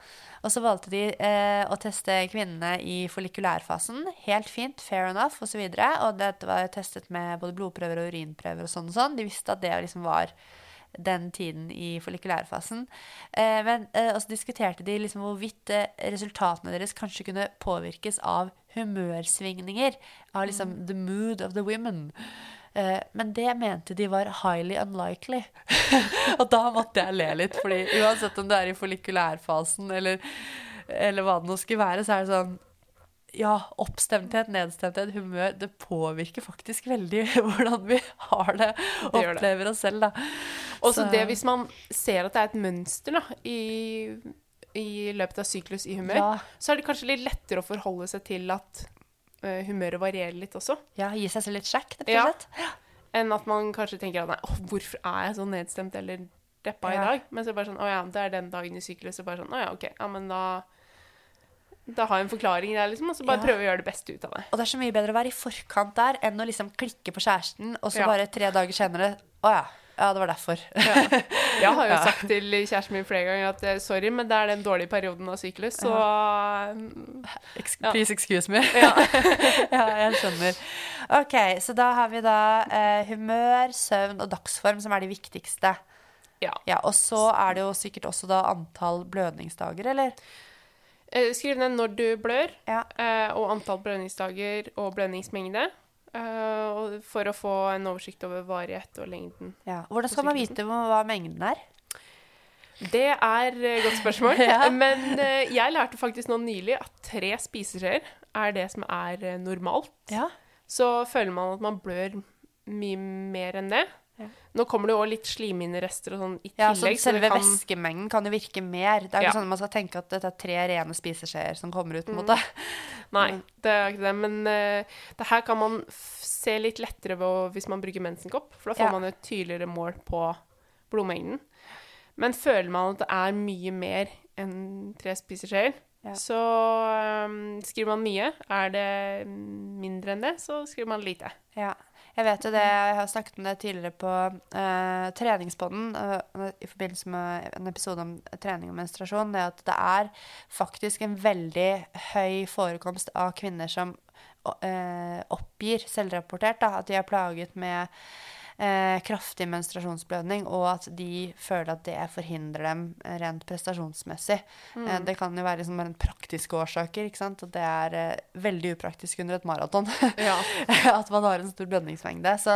S3: Og så valgte de eh, å teste kvinnene i follikulærfasen. Helt fint, fair enough, osv. Og, så og dette var testet med både blodprøver og urinprøver og sånn og sånn. De visste at det liksom var den tiden i follikulærfasen. Eh, men eh, og så diskuterte de liksom hvorvidt eh, resultatene deres kanskje kunne påvirkes av humørsvingninger. Av liksom the mood of the women. Eh, men det mente de var highly unlikely. [LAUGHS] og da måtte jeg le litt, fordi uansett om det er i follikulærfasen eller, eller hva det nå skulle være, så er det sånn ja, oppstemthet, nedstemthet, humør, det påvirker faktisk veldig [LAUGHS] hvordan vi har det,
S4: det.
S3: opplever oss selv, da.
S4: Også
S3: Så-
S4: det hvis man ser at det er et mønster da, i, i løpet av syklus i humør,
S3: Ja.
S4: så er det kanskje litt lettere å forholde seg til at uh, humøret varierer litt også.
S3: Ja, gi seg selv litt sjekk, rett og
S4: Ja.
S3: slett.
S4: Enn at man kanskje tenker at nei, oh, hvorfor er jeg så nedstemt eller deppa i dag? Men så bare sånn, å ja, det er den dagen i syklus. Så bare sånn, å ja, ok, ja, men da da har en forklaring der, liksom, og så bare
S3: Ja.
S4: prøve å gjøre det beste ut av det.
S3: Og det er så mye bedre å være i forkant der enn å liksom klikke på kjæresten, og så
S4: Ja.
S3: bare tre dager senere Å ja. Ja, det var derfor.
S4: Jeg har jo [LAUGHS]
S3: Ja.
S4: sagt til kjæresten min flere ganger at eh, sorry, men det er den dårlige perioden av syklus, så
S3: Ex
S4: Ja.
S3: Please excuse me.
S4: Ja. [LAUGHS]
S3: ja, jeg skjønner. Ok, så da har vi da eh, humør, søvn og dagsform som er de viktigste.
S4: ja.
S3: Ja, Og så er det jo sikkert også da antall blødningsdager, eller?
S4: Eh, Skriv ned når du blør,
S3: Ja.
S4: eh, og antall blødningsdager og blødningsmengde. eh, for å få en oversikt over varighet og lengden.
S3: ja. Hvordan skal man vite hva mengden er?
S4: Det er et godt spørsmål. [LAUGHS]
S3: Ja.
S4: Men jeg lærte faktisk nå nylig at tre spiseskjeer er det som er normalt.
S3: Ja.
S4: Så føler man at man blør mye mer enn det.
S3: Ja.
S4: Nå kommer det jo litt slimhinnerester og sånn i
S3: Ja, så
S4: tillegg. så kan-
S3: væskemengden kan jo virke mer. Det er jo
S4: Ja.
S3: ikke sånn at man skal tenke at dette er tre rene spiseskjeer som kommer ut. på en måte. [LAUGHS]
S4: Nei, det er ikke det. Men uh, det her kan man f se litt lettere ved å, hvis man bruker mensenkopp. For da får
S3: Ja.
S4: man et tydeligere mål på blodmengden. Men føler man at det er mye mer enn tre spiseskjeer,
S3: Ja.
S4: så um, skriver man mye. Er det mindre enn det, så skriver man lite.
S3: Ja. Jeg vet jo det, jeg har snakket om det tidligere på uh, treningspodden uh, i forbindelse med en episode om trening og menstruasjon, det at det er faktisk en veldig høy forekomst av kvinner som uh, oppgir selvrapportert da, at de er plaget med eh, kraftig menstruasjonsblødning, og at de føler at det forhindrer dem rent prestasjonsmessig. Eh, det kan jo være liksom rent praktiske årsaker, ikke sant? at det er eh, veldig upraktisk under et maraton. [LAUGHS]
S4: Ja.
S3: at man har en stor blødningsmengde. Så,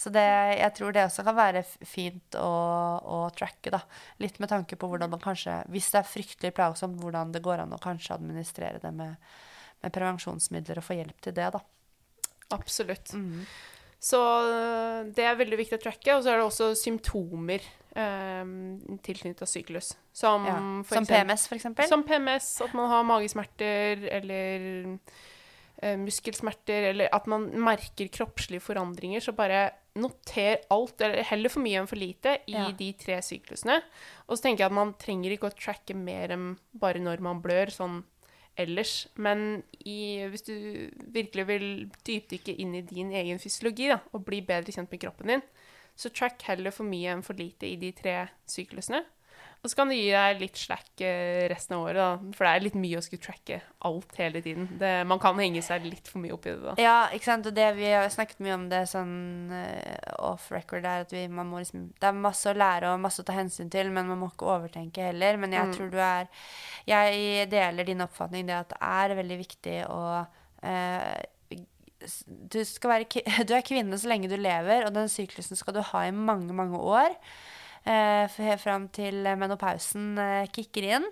S3: så det, jeg tror det også kan være fint å, å tracke, da. Litt med tanke på hvordan man kanskje, hvis det er fryktelig plagsomt, hvordan det går an å kanskje administrere det med, med prevensjonsmidler og få hjelp til det, da.
S4: Absolutt.
S3: Mm.
S4: Så øh, det er veldig viktig å tracke. Og så er det også symptomer eh, tilknyttet syklus. Som,
S3: Ja. Som
S4: eksempel-
S3: PMS, eksempel.
S4: Som PMS, at man har magesmerter eller eh, muskelsmerter, eller at man merker kroppslige forandringer. Så bare noter alt, eller heller for mye enn for lite, i
S3: Ja.
S4: de tre syklusene. Og så tenker jeg at man trenger ikke å tracke mer enn bare når man blør, sånn ellers. Men i, hvis du virkelig vil dypdykke inn i din egen fysiologi da, og bli bedre kjent med kroppen din, så track heller for mye enn for lite i de tre syklusene. Og så kan det gi deg litt slack eh, resten av året, da. For det er litt mye å skulle tracke alt hele tiden. Det, man kan henge seg litt for mye opp i det, da.
S3: Ja, ikke sant. Og det vi har snakket mye om det sånn eh, off record, er at vi, man må liksom Det er masse å lære og masse å ta hensyn til, men man må ikke overtenke heller. Men jeg tror du er Jeg deler din oppfatning, det at det er veldig viktig å eh, du, skal være, [LAUGHS] du er kvinne så lenge du lever, og den syklusen skal du ha i mange, mange år. Eh, helt fram til menopausen eh, kicker inn.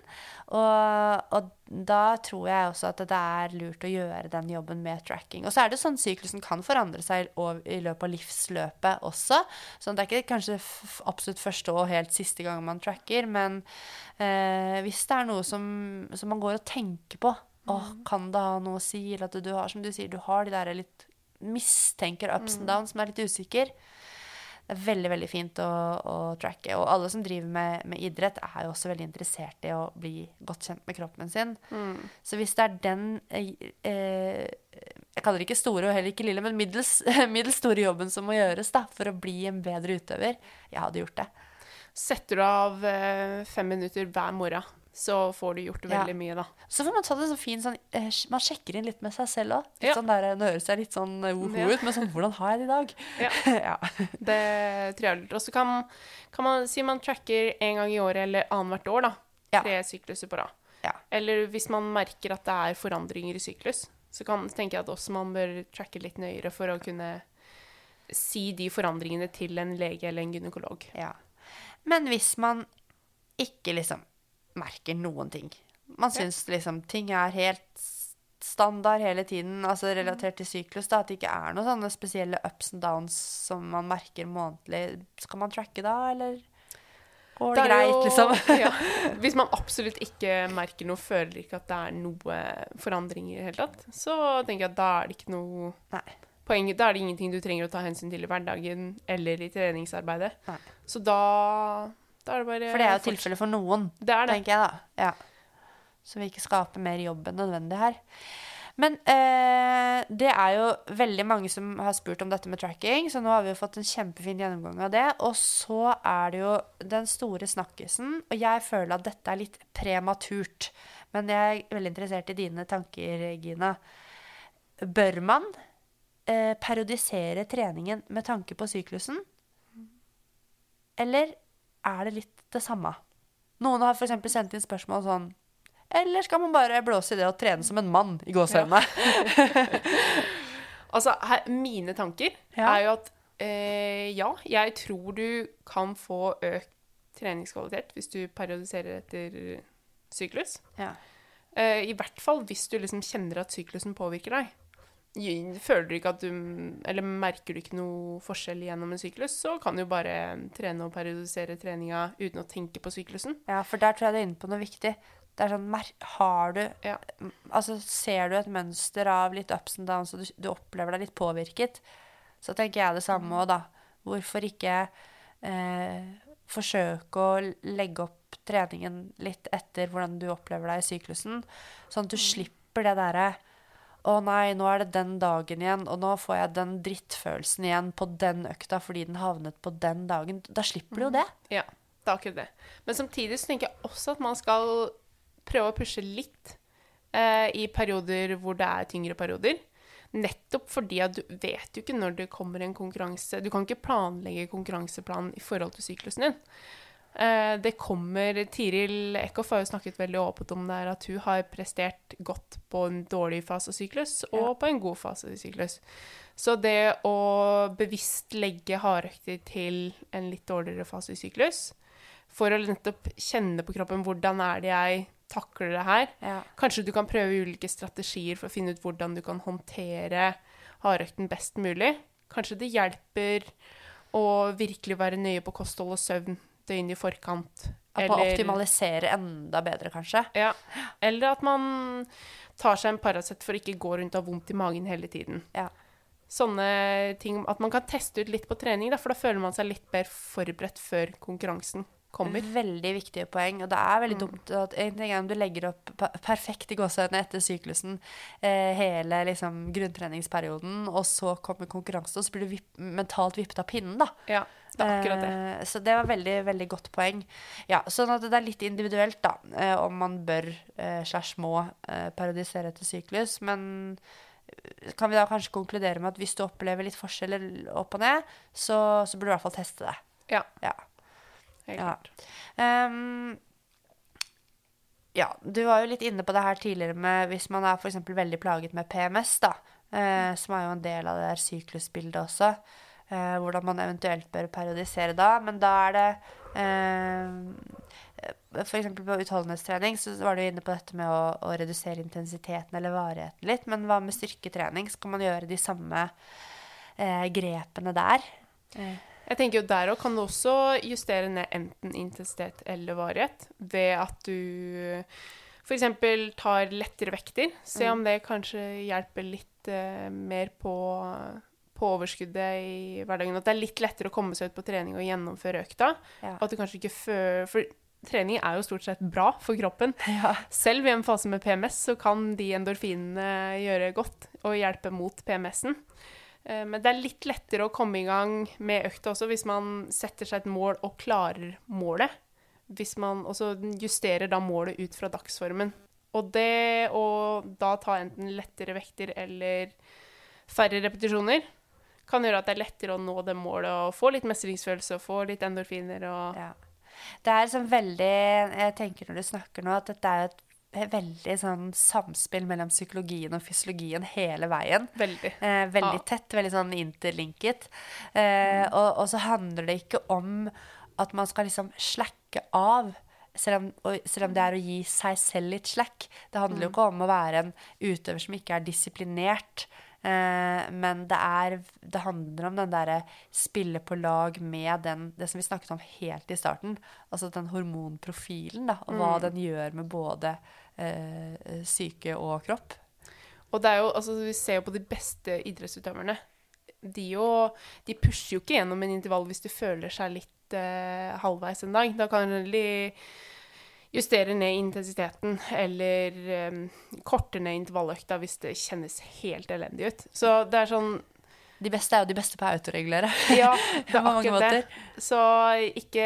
S3: Og, og da tror jeg også at det er lurt å gjøre den jobben med tracking. Og så er det sånn syklusen kan forandre seg i løpet av livsløpet også. Så det er ikke kanskje absolutt første og helt siste gang man tracker, men eh, hvis det er noe som, som man går og tenker på Åh, kan det ha noe å si? Eller at du har, som du sier, du har de der litt mistenker ups and downs som er litt usikker. Det er veldig veldig fint å, å tracke. Og alle som driver med, med idrett, er jo også veldig interessert i å bli godt kjent med kroppen sin. Så hvis det er den eh, eh, Jeg kaller det ikke store og heller ikke lille, men middels, [LAUGHS] middels store jobben som må gjøres da, for å bli en bedre utøver. Jeg hadde gjort det.
S4: Setter du av eh, fem minutter hver morgen, så får du gjort
S3: Ja.
S4: veldig mye, da.
S3: Så får man ta det så fint sånn eh, Man sjekker inn litt med seg selv òg.
S4: Ja.
S3: Sånn det høres jeg litt sånn woho woho
S4: Ja.
S3: ut, men sånn Hvordan har jeg det i dag?
S4: Ja. [LAUGHS]
S3: ja.
S4: Det tror jeg er lurt. Og så kan, kan man si man tracker en gang i året eller annethvert år, da.
S3: Ja.
S4: Tre sykluser på rad.
S3: Ja.
S4: Eller hvis man merker at det er forandringer i syklus, så kan, tenker jeg at også man bør tracke litt nøyere for å kunne si de forandringene til en lege eller en gynekolog.
S3: Ja. Men hvis man ikke liksom merker noen ting Man syns liksom ting er helt standard hele tiden, altså relatert til syklus, da, at det ikke er noen sånne spesielle ups and downs som man merker månedlig. Skal man tracke da, eller går det,
S4: det
S3: greit,
S4: jo-
S3: liksom? [LAUGHS]
S4: ja. [LAUGHS] Hvis man absolutt ikke merker noe, føler ikke at det er noe forandringer i det hele tatt, så tenker jeg at da er det ikke noe
S3: Nei.
S4: poeng. Da er det ingenting du trenger å ta hensyn til i hverdagen eller i treningsarbeidet.
S3: Nei.
S4: Så da, da er det bare
S3: For det er jo tilfellet for noen,
S4: Det er det.
S3: tenker jeg da. Ja. Så vi ikke skaper mer jobb enn nødvendig her. Men eh, det er jo veldig mange som har spurt om dette med tracking, så nå har vi jo fått en kjempefin gjennomgang av det. Og så er det jo den store snakkisen, og jeg føler at dette er litt prematurt. Men jeg er veldig interessert i dine tanker, Gina. Bør man eh, periodisere treningen med tanke på syklusen? Eller er det litt det samme? Noen har f.eks. sendt inn spørsmål sånn Eller skal man bare blåse i det og trene som en mann i gåsehudene? [LAUGHS]
S4: Altså, her, mine tanker
S3: Ja.
S4: er jo at eh, ja, jeg tror du kan få økt treningskvalitet hvis du periodiserer etter syklus.
S3: Ja.
S4: Eh, I hvert fall hvis du liksom kjenner at syklusen påvirker deg. Føler du ikke at du Eller merker du ikke noe forskjell gjennom en syklus, så kan du bare trene og periodisere treninga uten å tenke på syklusen.
S3: ja, for der tror jeg du er inne på noe viktig. Det er sånn, mer- har du
S4: Ja.
S3: Altså, ser du et mønster av litt ups and downs, og du, du opplever deg litt påvirket, så tenker jeg det samme òg, da. Hvorfor ikke eh, forsøke å legge opp treningen litt etter hvordan du opplever deg i syklusen, sånn at du slipper det derre å nei, nå er det den dagen igjen, og nå får jeg den drittfølelsen igjen på den økta fordi den havnet på den dagen. Da slipper du jo det.
S4: Ja, det er akkurat det. Men samtidig så tenker jeg også at man skal prøve å pushe litt eh, i perioder hvor det er tyngre perioder. Nettopp fordi at du vet jo ikke når det kommer en konkurranse. Du kan ikke planlegge konkurranseplanen i forhold til syklusen din. Eh, det kommer Tiril Eckhoff har jo snakket veldig åpent om det her, at hun har prestert godt på en dårlig fase av syklus og
S3: Ja.
S4: på en god fase av syklus. Så det å bevisst legge hardøkter til en litt dårligere fase i syklus, for å nettopp kjenne på kroppen hvordan er det jeg takler det her,
S3: Ja.
S4: Kanskje du kan prøve ulike strategier for å finne ut hvordan du kan håndtere hardøkten best mulig. Kanskje det hjelper å virkelig være nøye på kosthold og søvn døgnet i forkant.
S3: At man optimaliserer enda bedre, kanskje.
S4: ja, eller at man tar seg en Paracet for å ikke gå rundt og ha vondt i magen hele tiden.
S3: Ja.
S4: Sånne ting At man kan teste ut litt på trening, da, for da føler man seg litt mer forberedt før konkurransen kommer.
S3: Veldig viktige poeng. Og det er veldig dumt at en ting er om du legger opp perfekt i gåsehudene etter syklusen eh, hele liksom, grunntreningsperioden, og så kommer konkurransen, og så blir du vipp, mentalt vippet av pinnen, da.
S4: Ja, det er akkurat det.
S3: Eh, Så det var veldig, veldig godt poeng. Ja, sånn at det er litt individuelt, da, eh, om man bør eh, slash må eh, parodisere etter syklus. Men eh, kan vi da kanskje konkludere med at hvis du opplever litt forskjeller opp og ned, så, så burde du i hvert fall teste det.
S4: Ja,
S3: Ja.
S4: Helt
S3: Ja.
S4: klart.
S3: Um, ja, du var jo litt inne på det her tidligere med hvis man er f.eks. veldig plaget med PMS, da, eh, som er jo en del av det der syklusbildet også, eh, hvordan man eventuelt bør periodisere da, men da er det eh, eksempel på utholdenhetstrening så var du inne på dette med å, å redusere intensiteten eller varigheten litt, men hva med styrketrening? Skal man gjøre de samme eh, grepene der? Eh,
S4: Jeg tenker jo Der òg kan du også justere ned enten intensitet eller varighet ved at du f.eks. tar lettere vekter. Se om det kanskje hjelper litt uh, mer på, på overskuddet i hverdagen. At det er litt lettere å komme seg ut på trening og gjennomføre økta.
S3: Ja.
S4: At du kanskje ikke føler For trening er jo stort sett bra for kroppen. [LAUGHS]
S3: ja.
S4: Selv i en fase med PMS så kan de endorfinene gjøre godt og hjelpe mot PMS-en. Eh, Men det er litt lettere å komme i gang med økta også hvis man setter seg et mål og klarer målet. Hvis man også justerer da målet ut fra dagsformen. Og det å da ta enten lettere vekter eller færre repetisjoner kan gjøre at det er lettere å nå det målet og få litt mestringsfølelse og få litt endorfiner og
S3: Ja. Det er sånn veldig Jeg tenker når du snakker nå, at dette er et veldig sånn samspill mellom psykologien og fysiologien hele veien.
S4: veldig.
S3: Eh, veldig
S4: Ja.
S3: tett, veldig sånn interlinket. Eh, og, og så handler det ikke om at man skal liksom slakke av. Selv om, og, selv om det er å gi seg selv litt slack. Det handler jo ikke om å være en utøver som ikke er disiplinert. Eh, men det, er, det handler om den derre spille på lag med den, det som vi snakket om helt i starten. Altså den hormonprofilen, da, og hva den gjør med både eh, syke og kropp.
S4: Og det er jo, altså vi ser jo på de beste idrettsutøverne. De, jo, de pusher jo ikke gjennom en intervall hvis du føler seg litt eh, halvveis en dag. Da kan de justere ned intensiteten, eller eh, korte ned intervalløkta hvis det kjennes helt elendig ut. Så det er sånn
S3: De beste er jo de beste på å autoregulere.
S4: Ja, [LAUGHS] det er akkurat det. Så ikke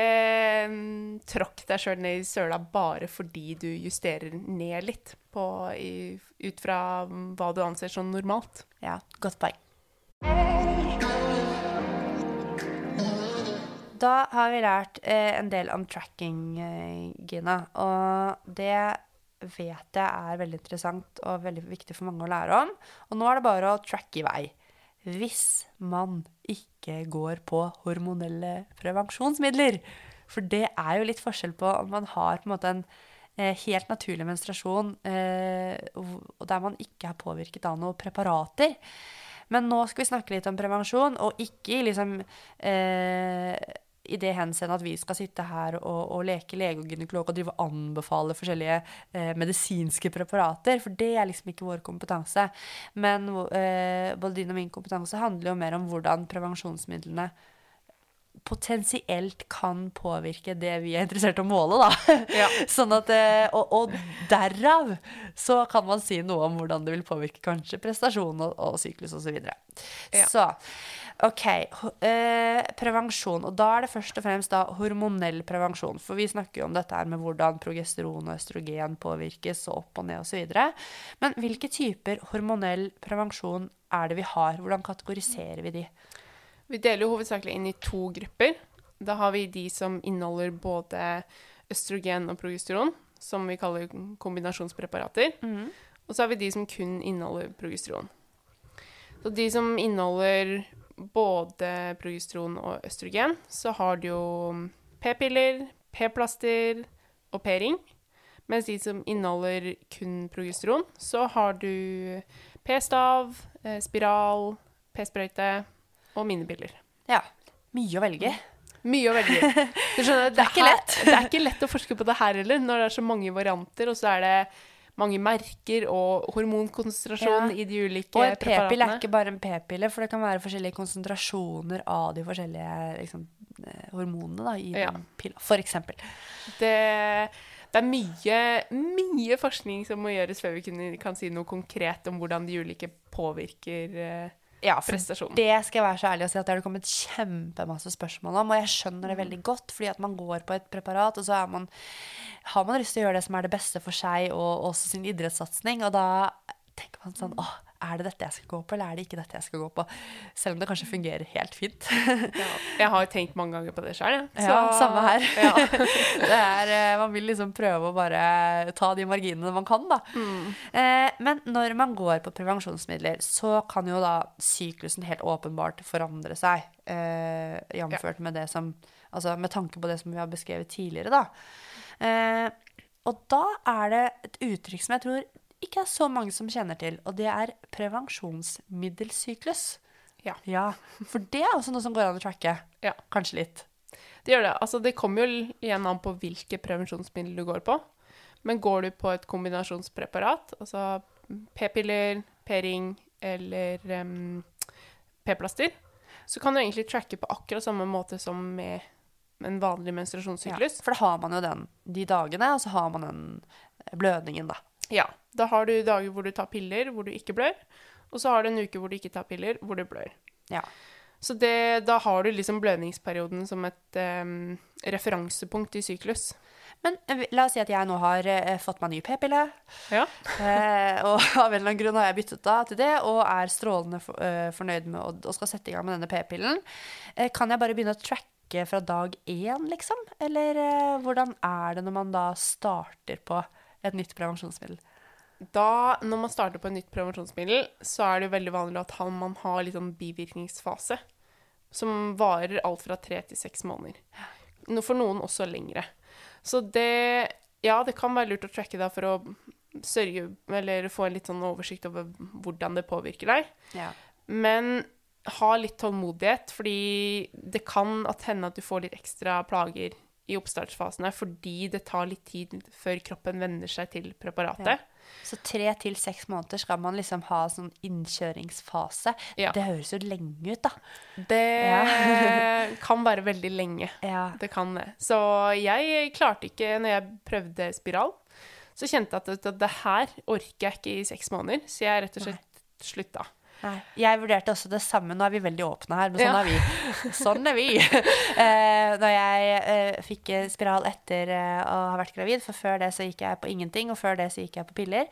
S4: mm, tråkk deg sjøl ned i søla bare fordi du justerer ned litt på, i, ut fra mm, hva du anser som normalt.
S3: Ja, godt poeng. Da har vi lært eh, en del om tracking, eh, Gina. Og det vet jeg er veldig interessant og veldig viktig for mange å lære om. Og nå er det bare å tracke i vei. Hvis man ikke går på hormonelle prevensjonsmidler. For det er jo litt forskjell på om man har på en måte en eh, helt naturlig menstruasjon, eh, der man ikke er påvirket av noen preparater. Men nå skal vi snakke litt om prevensjon, og ikke liksom eh, i det henseende at vi skal sitte her og, og leke lege og gynekolog og drive og anbefale forskjellige eh, medisinske preparater, for det er liksom ikke vår kompetanse. Men eh, både din og min kompetanse handler jo mer om hvordan prevensjonsmidlene potensielt kan påvirke det vi er interessert i å måle, da.
S4: Ja. [LAUGHS]
S3: sånn at, eh, og, og derav så kan man si noe om hvordan det vil påvirke kanskje prestasjon og, og syklus osv. Så, videre.
S4: Ja.
S3: så OK. Eh, prevensjon. Og da er det først og fremst da hormonell prevensjon. For vi snakker jo om dette her med hvordan progesteron og østrogen påvirkes, og opp og ned osv. Men hvilke typer hormonell prevensjon er det vi har? Hvordan kategoriserer vi de?
S4: Vi deler jo hovedsakelig inn i to grupper. Da har vi de som inneholder både østrogen og progesteron, som vi kaller kombinasjonspreparater. Og så har vi de som kun inneholder progesteron. Så de som inneholder både progesteron og østrogen, så har du jo p-piller, p-plaster og p-ring. Mens de som inneholder kun progesteron, så har du p-stav, eh, spiral, p-sprøyte og minipiller.
S3: Ja. Mye å velge.
S4: Mye å velge i. Det,
S3: er ikke lett.
S4: Det er ikke lett å forske på det her heller, når det er så mange varianter, og så er det mange merker og hormonkonsentrasjon
S3: Ja.
S4: i de ulike
S3: Og en p-pille er ikke bare en p-pille, for det kan være forskjellige konsentrasjoner av de forskjellige liksom, eh, hormonene da, i
S4: Ja.
S3: den pilla, eksempel.
S4: Det, det er mye, mye forskning som må gjøres før vi kan si noe konkret om hvordan de ulike påvirker eh,
S3: Ja,
S4: prestasjon.
S3: det skal jeg være så ærlig å si at det har det kommet kjempemasse spørsmål om, og jeg skjønner det veldig godt, fordi at man går på et preparat, og så er man, har man lyst til å gjøre det som er det beste for seg, og også sin idrettssatsning, og da tenker man sånn, åh, er det dette jeg skal gå på, eller er det ikke dette jeg skal gå på? Selv om det kanskje fungerer helt fint. [LAUGHS]
S4: Ja, jeg har jo tenkt mange ganger på det sjøl, jeg.
S3: Ja, samme her. [LAUGHS]
S4: Ja. [LAUGHS]
S3: det er, eh, man vil liksom prøve å bare ta de marginene man kan, da. Eh, men når man går på prevensjonsmidler, så kan jo da syklusen helt åpenbart forandre seg. Eh, Jamført med det som Altså med tanke på det som vi har beskrevet tidligere, da. Eh, og da er det et uttrykk som jeg tror ikke er så mange som kjenner til, og det er prevensjonsmiddelsyklus.
S4: Ja.
S3: Ja, for det er også noe som går an å tracke.
S4: Ja.
S3: Kanskje litt.
S4: Det gjør det. Altså, det kommer jo igjen an på hvilke prevensjonsmiddel du går på. Men går du på et kombinasjonspreparat, altså p-piller, p-ring eller um, p-plaster, så kan du egentlig tracke på akkurat samme måte som med en vanlig menstruasjonssyklus.
S3: Ja, For da har man jo den de dagene, og så har man den blødningen, da.
S4: Ja. Da har du dager hvor du tar piller, hvor du ikke blør. Og så har du en uke hvor du ikke tar piller, hvor du blør.
S3: Ja.
S4: Så det, da har du liksom blødningsperioden som et um, referansepunkt i syklus.
S3: Men eh, la oss si at jeg nå har eh, fått meg ny p-pille,
S4: Ja.
S3: eh, og [LAUGHS] av en eller annen grunn har jeg byttet da til det, og er strålende for, uh, fornøyd med å, og skal sette i gang med denne p-pillen. Eh, kan jeg bare begynne å tracke fra dag én, liksom? Eller eh, hvordan er det når man da starter på et nytt prevensjonsmiddel?
S4: Da, når man starter på et nytt prevensjonsmiddel, så er det veldig vanlig at man har litt sånn bivirkningsfase. Som varer alt fra tre til seks måneder. For noen også lengre. Så det Ja, det kan være lurt å tracke da for å sørge Eller få en litt sånn oversikt over hvordan det påvirker deg.
S3: Ja.
S4: Men ha litt tålmodighet, fordi det kan at hende at du får litt ekstra plager i oppstartsfasene fordi det tar litt tid før kroppen venner seg til preparatet.
S3: Så tre til seks måneder skal man liksom ha sånn innkjøringsfase.
S4: Ja.
S3: Det høres jo lenge ut, da.
S4: Det [LAUGHS] kan være veldig lenge.
S3: Ja.
S4: Det kan det. Så jeg klarte ikke, når jeg prøvde spiral, så kjente jeg at det, det her orker jeg ikke i seks måneder, så jeg rett og slett slutta.
S3: Nei. Jeg vurderte også det samme. Nå er vi veldig åpne her, men sånn
S4: Ja.
S3: er vi. Sånn er vi. uh, [LAUGHS] når jeg uh, fikk spiral etter uh, å ha vært gravid, for før det så gikk jeg på ingenting, og før det så gikk jeg på piller.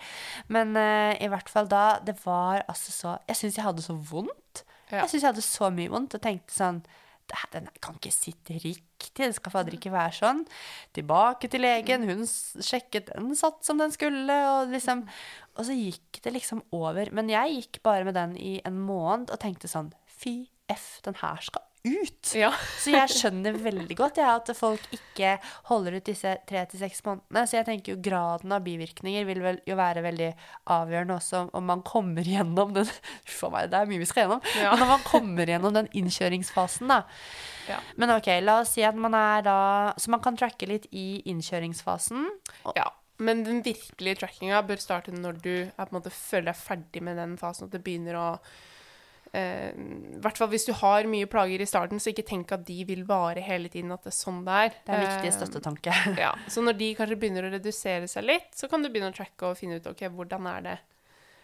S3: Men i hvert fall da, det var altså så Jeg syns jeg hadde så vondt.
S4: Ja.
S3: Jeg syns jeg hadde så mye vondt, og tenkte sånn "Det her- Den kan ikke sitte riktig, det skal fader ikke være sånn. Tilbake til legen, hun sjekket den satt som den skulle, og liksom Og så gikk det liksom over. Men jeg gikk bare med den i en måned og tenkte sånn Fy f, den her skal ut!
S4: Ja.
S3: Så jeg skjønner veldig godt ja, at folk ikke holder ut disse tre til seks månedene. Så jeg tenker jo graden av bivirkninger vil vel jo være veldig avgjørende også om man kommer gjennom den [LAUGHS] Uff meg, det er mye vi skal gjennom.
S4: Ja.
S3: Men når man kommer gjennom den innkjøringsfasen, da.
S4: Ja.
S3: Men ok, la oss si at man er da Så man kan tracke litt i innkjøringsfasen.
S4: Ja. Men den virkelige trackinga bør starte når du måte, føler deg ferdig med den fasen, at det begynner å I hvert fall hvis du har mye plager i starten, så ikke tenk at de vil vare hele tiden, at det er sånn det er.
S3: Det er en viktig
S4: Eh,
S3: støttetanke. [LAUGHS]
S4: ja, Så når de kanskje begynner å redusere seg litt, så kan du begynne å tracke og finne ut ok, hvordan er det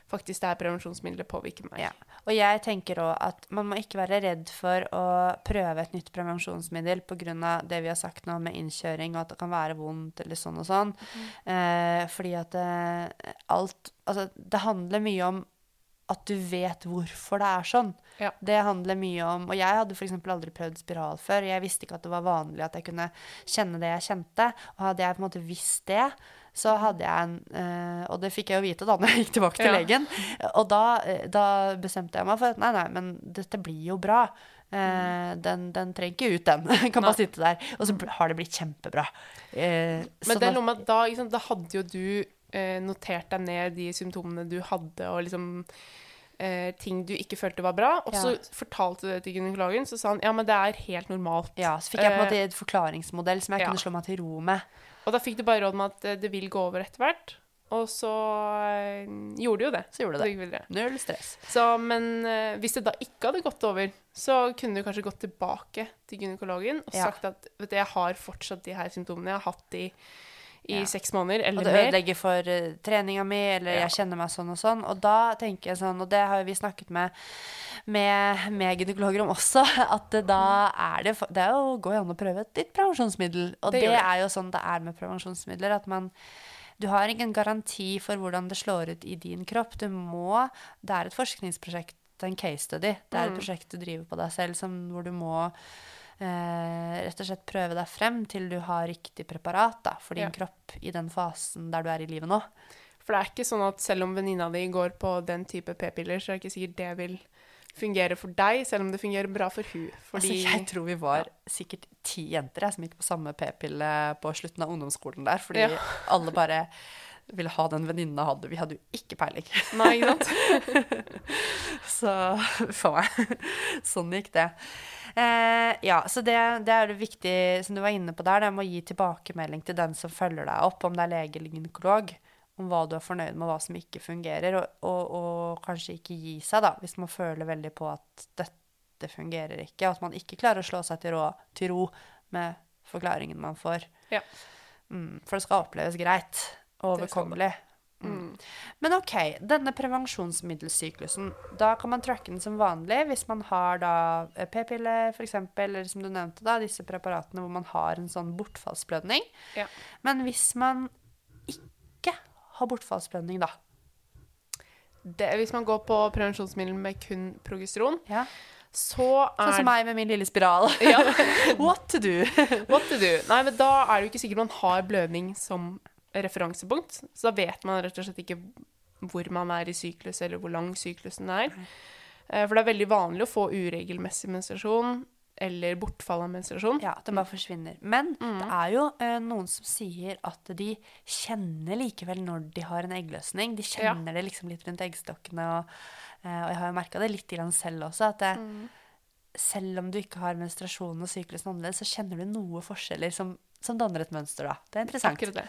S4: faktisk det her prevensjonsmiddelet påvirker meg.
S3: Ja. Og jeg tenker òg at man må ikke være redd for å prøve et nytt prevensjonsmiddel pga. det vi har sagt nå med innkjøring, og at det kan være vondt eller sånn og sånn. Eh, fordi at eh, alt Altså, det handler mye om at du vet hvorfor det er sånn.
S4: Ja.
S3: Det handler mye om Og jeg hadde f.eks. aldri prøvd spiral før. Jeg visste ikke at det var vanlig at jeg kunne kjenne det jeg kjente. Og hadde jeg på en måte visst det, så hadde jeg en øh, Og det fikk jeg jo vite da [LAUGHS] når jeg gikk tilbake til
S4: Ja.
S3: legen. Og da, eh, da bestemte jeg meg for at nei, nei, men dette blir jo bra. Uh, den, den trenger ikke ut, den. [LAUGHS] kan bare sitte der. Og så har det blitt kjempebra. Så
S4: Men det er noe med at da, liksom, da hadde jo du eh, notert deg ned de symptomene du hadde, og liksom eh, ting du ikke følte var bra. Og så
S3: Ja.
S4: fortalte du det til gynekologen, så sa han ja, men det er helt normalt.
S3: ja, så fikk jeg på en
S4: Eh,
S3: måte et forklaringsmodell som jeg
S4: ja.
S3: kunne slå meg til ro med.
S4: Og da fikk du bare råd med at eh, det vil gå over etter hvert. Og så øh, gjorde det jo det.
S3: Så gjorde det.
S4: det.
S3: Null stress.
S4: Så, men øh, hvis det da ikke hadde gått over, så kunne du kanskje gått tilbake til gynekologen og
S3: Ja.
S4: sagt at vet du, jeg har fortsatt de her symptomene. Jeg har hatt de i
S3: Ja.
S4: seks måneder eller mer.
S3: Og det ødelegger for uh, treninga mi, eller
S4: Ja.
S3: jeg kjenner meg sånn og sånn. Og da tenker jeg sånn, og det har vi snakket med, med, med gynekologer om også, [LAUGHS] at det da er det Det er jo går jo an å prøve et nytt prevensjonsmiddel. Og
S4: Det
S3: det, er jo sånn det er med prevensjonsmidler, at man du har ingen garanti for hvordan det slår ut i din kropp. Du må Det er et forskningsprosjekt, en case study. Det er et
S4: Mm.
S3: prosjekt du driver på deg selv, som, hvor du må eh, rett og slett prøve deg frem til du har riktig preparat da, for din
S4: Ja.
S3: kropp i den fasen der du er i livet nå.
S4: For det er ikke sånn at selv om venninna di går på den type p-piller, så er det ikke sikkert det vil fungere for deg, selv om det fungerer bra for hun. Fordi
S3: Altså, jeg tror vi var sikkert ti jenter jeg, som gikk på samme p-pille på slutten av ungdomsskolen der, fordi
S4: Ja.
S3: alle bare ville ha den venninna hadde. Vi hadde jo ikke peiling. [LAUGHS]
S4: Nei, ikke sant? [LAUGHS]
S3: Så for meg. Sånn gikk det. Eh, ja, så det, det er det viktig, som du var inne på der, det med å gi tilbakemelding til den som følger deg opp, om det er lege eller gynekolog, om hva du er fornøyd med, og hva som ikke fungerer, og, og, og kanskje ikke gi seg, da, hvis man føler veldig på at dette fungerer ikke, og at man ikke klarer å slå seg til ro, til ro med forklaringen man får.
S4: Ja.
S3: Mm, for det skal oppleves greit overkommelig. Mm. Men OK, denne prevensjonsmiddelsyklusen, da kan man tracke den som vanlig hvis man har da eh, p-piller f.eks., eller som du nevnte, da, disse preparatene hvor man har en sånn bortfallsblødning.
S4: Ja.
S3: Men hvis man ikke har bortfallsblødning, da
S4: Det, hvis man går på prevensjonsmiddel med kun progesteron,
S3: ja.
S4: så er
S3: Sånn som meg med min lille spiral. [LAUGHS] [LAUGHS] What to do?
S4: What to do? Nei, men da er det jo ikke sikkert man har blødning som referansepunkt. Så da vet man rett og slett ikke hvor man er i syklus, eller hvor lang syklusen er. Eh, For det er veldig vanlig å få uregelmessig menstruasjon eller bortfall av menstruasjon.
S3: Ja, den bare forsvinner. Men
S4: Mm.
S3: det er jo eh, noen som sier at de kjenner likevel når de har en eggløsning. De kjenner det liksom litt rundt eggstokkene, og, eh, og jeg har jo merka det litt selv også, at det,
S4: Mm.
S3: Selv om du ikke har menstruasjon og syklusen annerledes, så kjenner du noe forskjeller som, som danner et mønster, da. Det er interessant.
S4: Akkurat det.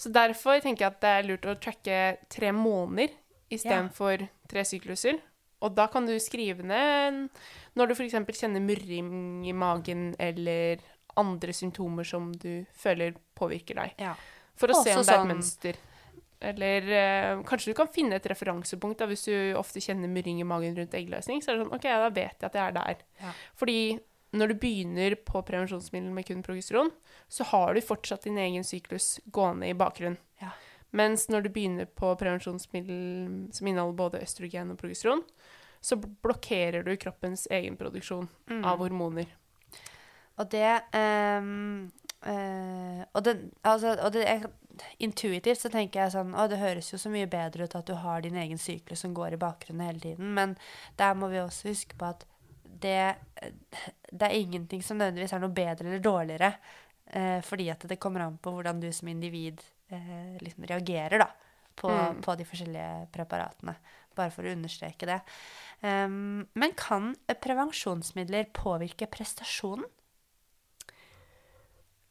S4: Så derfor tenker jeg at det er lurt å tracke tre måneder istedenfor tre sykluser. Og da kan du skrive ned når du f.eks. kjenner murring i magen eller andre symptomer som du føler påvirker deg.
S3: Ja.
S4: For å se om det er
S3: sånn-
S4: et mønster. Eller eh, kanskje du kan finne et referansepunkt da, hvis du ofte kjenner murring i magen rundt eggløsning. Så er det sånn, ok, da vet jeg at jeg er der.
S3: Ja.
S4: Fordi når du begynner på prevensjonsmiddel med kun progesteron, så har du fortsatt din egen syklus gående i bakgrunnen.
S3: Ja.
S4: Mens når du begynner på prevensjonsmiddel som inneholder både østrogen og progesteron, så blokkerer du kroppens egen produksjon
S3: Mm.
S4: av hormoner.
S3: Og det ehm, eh, Og det, altså, og det jeg, Intuitivt så tenker jeg sånn Å, det høres jo så mye bedre ut at du har din egen syklus som går i bakgrunnen hele tiden. Men der må vi også huske på at det, det er ingenting som nødvendigvis er noe bedre eller dårligere. Eh, fordi at det kommer an på hvordan du som individ eh, liksom reagerer da, på,
S4: Mm.
S3: på de forskjellige preparatene. Bare for å understreke det. Um, men kan prevensjonsmidler påvirke prestasjonen?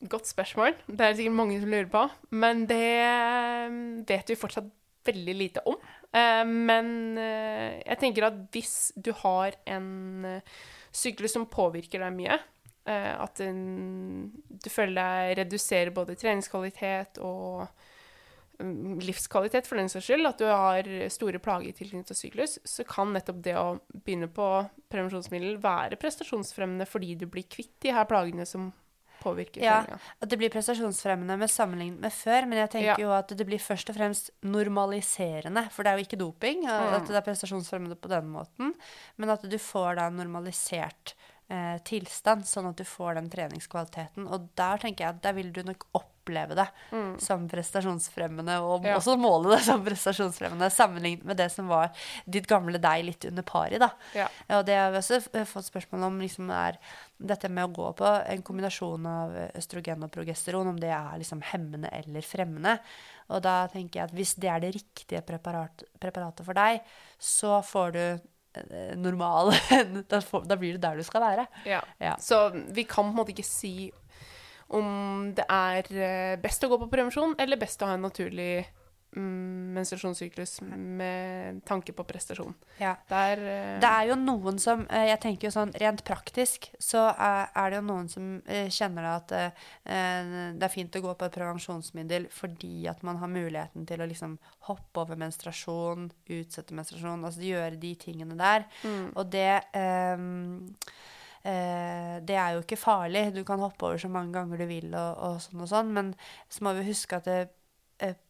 S4: Godt spørsmål. Det er sikkert mange som lurer på. Men det eh, vet vi fortsatt veldig lite om. Eh, men eh, jeg tenker at hvis du har en syklus som påvirker deg mye, at du føler deg reduserer både treningskvalitet og mm, livskvalitet for den saks skyld, at du har store plager tilknyttet til syklus, så kan nettopp det å begynne på prevensjonsmiddel være prestasjonsfremmende fordi du blir kvitt de her plagene som påvirker
S3: Ja,
S4: treninga.
S3: at det blir prestasjonsfremmende med sammenlignet med før, men jeg tenker
S4: Ja.
S3: jo at det blir først og fremst normaliserende, for det er jo ikke doping,
S4: Mm.
S3: at det er prestasjonsfremmende på den måten, men at du får da en normalisert eh, tilstand, sånn at du får den treningskvaliteten, og der tenker jeg at der vil du nok oppleve det som prestasjonsfremmende, og
S4: Mm. Ja.
S3: også måle det som prestasjonsfremmende, sammenlignet med det som var ditt gamle deg litt under pari, da.
S4: Ja,
S3: og det har vi også fått spørsmål om, liksom er dette med å gå på en kombinasjon av østrogen og progesteron, om det er liksom hemmende eller fremmende. Og da tenker jeg at hvis det er det riktige preparat, preparatet for deg, så får du eh, normal [LAUGHS] da, får, da blir du der du skal være.
S4: Ja.
S3: Ja.
S4: Så vi kan på en måte ikke si om det er eh, best å gå på prevensjon, eller best å ha en naturlig menstruasjonssyklus med tanke på prestasjon.
S3: Ja.
S4: Der uh...
S3: Det er jo noen som eh, Jeg tenker jo sånn rent praktisk, så er, er det jo noen som eh, kjenner det at uh, det er fint å gå på et prevensjonsmiddel fordi at man har muligheten til å liksom hoppe over menstruasjon, utsette menstruasjon, altså gjøre de tingene der. Og det um, det er jo ikke farlig. Du kan hoppe over så mange ganger du vil, og, og sånn og sånn, men så må vi huske at det,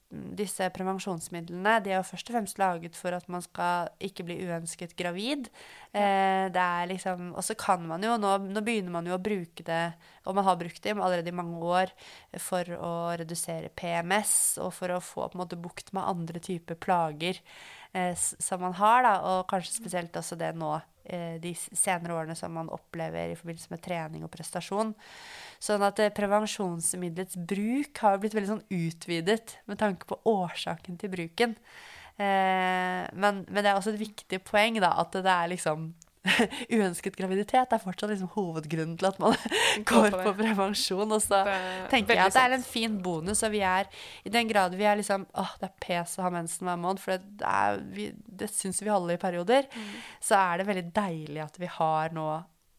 S3: disse prevensjonsmidlene de er jo først og fremst laget for at man skal ikke bli uønsket gravid. Eh, det er liksom, og så kan man jo, nå, nå begynner man jo å bruke det, og man har brukt det allerede i mange år, for å redusere PMS, og for å få på en måte bukt med andre typer plager eh, som man har, da, og kanskje spesielt også det nå de senere årene som man opplever i forbindelse med trening og prestasjon. Sånn at eh, prevensjonsmiddelets bruk har blitt veldig sånn utvidet med tanke på årsaken til bruken. Eh, men, men det er også et viktig poeng da, at det er liksom [LAUGHS] Uønsket graviditet er fortsatt liksom hovedgrunnen til at man [LAUGHS] går
S4: på
S3: på prevensjon. Og så
S4: er
S3: tenker jeg at det er en fin bonus, og vi er i den grad vi er liksom åh, det er pes å ha mensen hver måned, for det, det, er, vi, det syns vi alle i perioder,
S4: Mm.
S3: så er det veldig deilig at vi har nå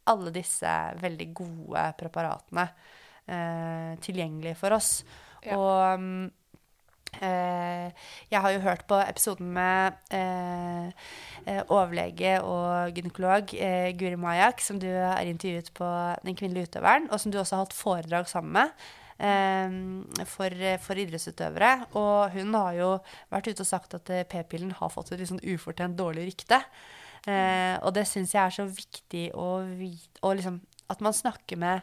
S3: alle disse veldig gode preparatene eh, tilgjengelige for oss.
S4: Ja.
S3: Og mm, jeg har jo hørt på episoden med eh, eh, overlege og gynekolog eh, Guri Mayak, som du har intervjuet på Den kvinnelige utøveren, og som du også har hatt foredrag sammen med. eh, For, for idrettsutøvere. Og hun har jo vært ute og sagt at eh, p-pillen har fått et litt sånn ufortjent dårlig rykte. Eh, og det syns jeg er så viktig å vite og liksom, At man snakker med